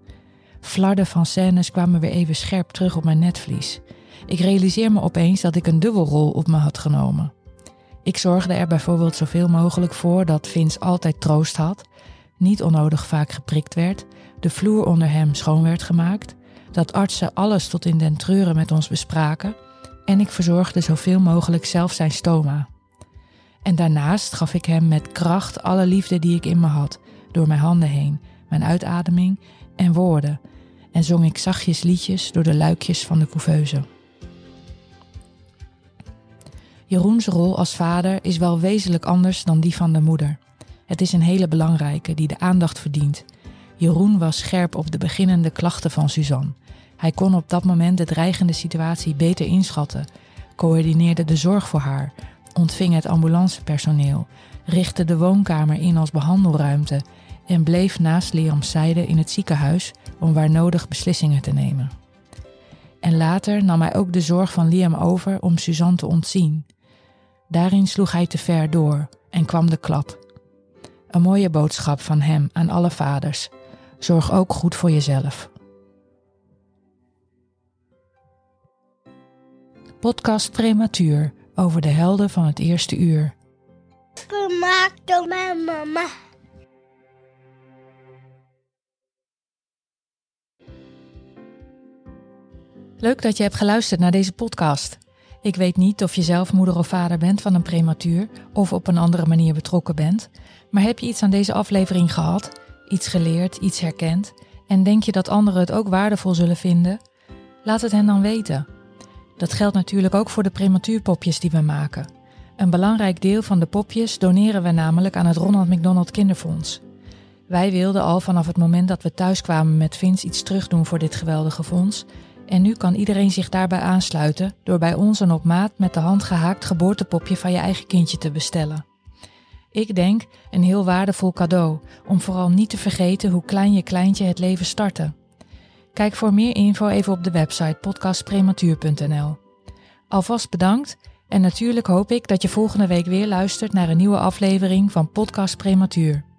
Flarden van scènes kwamen weer even scherp terug op mijn netvlies. Ik realiseer me opeens dat ik een dubbelrol op me had genomen. Ik zorgde er bijvoorbeeld zoveel mogelijk voor dat Vince altijd troost had, niet onnodig vaak geprikt werd, de vloer onder hem schoon werd gemaakt, dat artsen alles tot in den treuren met ons bespraken en ik verzorgde zoveel mogelijk zelf zijn stoma. En daarnaast gaf ik hem met kracht alle liefde die ik in me had, door mijn handen heen, mijn uitademing en woorden, en zong ik zachtjes liedjes door de luikjes van de couveuse. Jeroens rol als vader is wel wezenlijk anders dan die van de moeder. Het is een hele belangrijke die de aandacht verdient. Jeroen was scherp op de beginnende klachten van Suzanne. Hij kon op dat moment de dreigende situatie beter inschatten, coördineerde de zorg voor haar, ontving het ambulancepersoneel, richtte de woonkamer in als behandelruimte en bleef naast Liam's zijde in het ziekenhuis om waar nodig beslissingen te nemen. En later nam hij ook de zorg van Liam over om Suzanne te ontzien. Daarin sloeg hij te ver door en kwam de klap. Een mooie boodschap van hem aan alle vaders. Zorg ook goed voor jezelf. Podcast Prematuur over de helden van het eerste uur. Gemaakt door mijn mama. Leuk dat je hebt geluisterd naar deze podcast. Ik weet niet of je zelf moeder of vader bent van een prematuur of op een andere manier betrokken bent, maar heb je iets aan deze aflevering gehad, iets geleerd, iets herkend en denk je dat anderen het ook waardevol zullen vinden? Laat het hen dan weten. Dat geldt natuurlijk ook voor de prematuurpopjes die we maken. Een belangrijk deel van de popjes doneren we namelijk aan het Ronald McDonald Kinderfonds. Wij wilden al vanaf het moment dat we thuis kwamen met Vince iets terugdoen voor dit geweldige fonds en nu kan iedereen zich daarbij aansluiten door bij ons een op maat met de hand gehaakt geboortepopje van je eigen kindje te bestellen. Ik denk een heel waardevol cadeau om vooral niet te vergeten hoe klein je kleintje het leven startte. Kijk voor meer info even op de website podcastprematuur.nl. Alvast bedankt en natuurlijk hoop ik dat je volgende week weer luistert naar een nieuwe aflevering van Podcast Prematuur.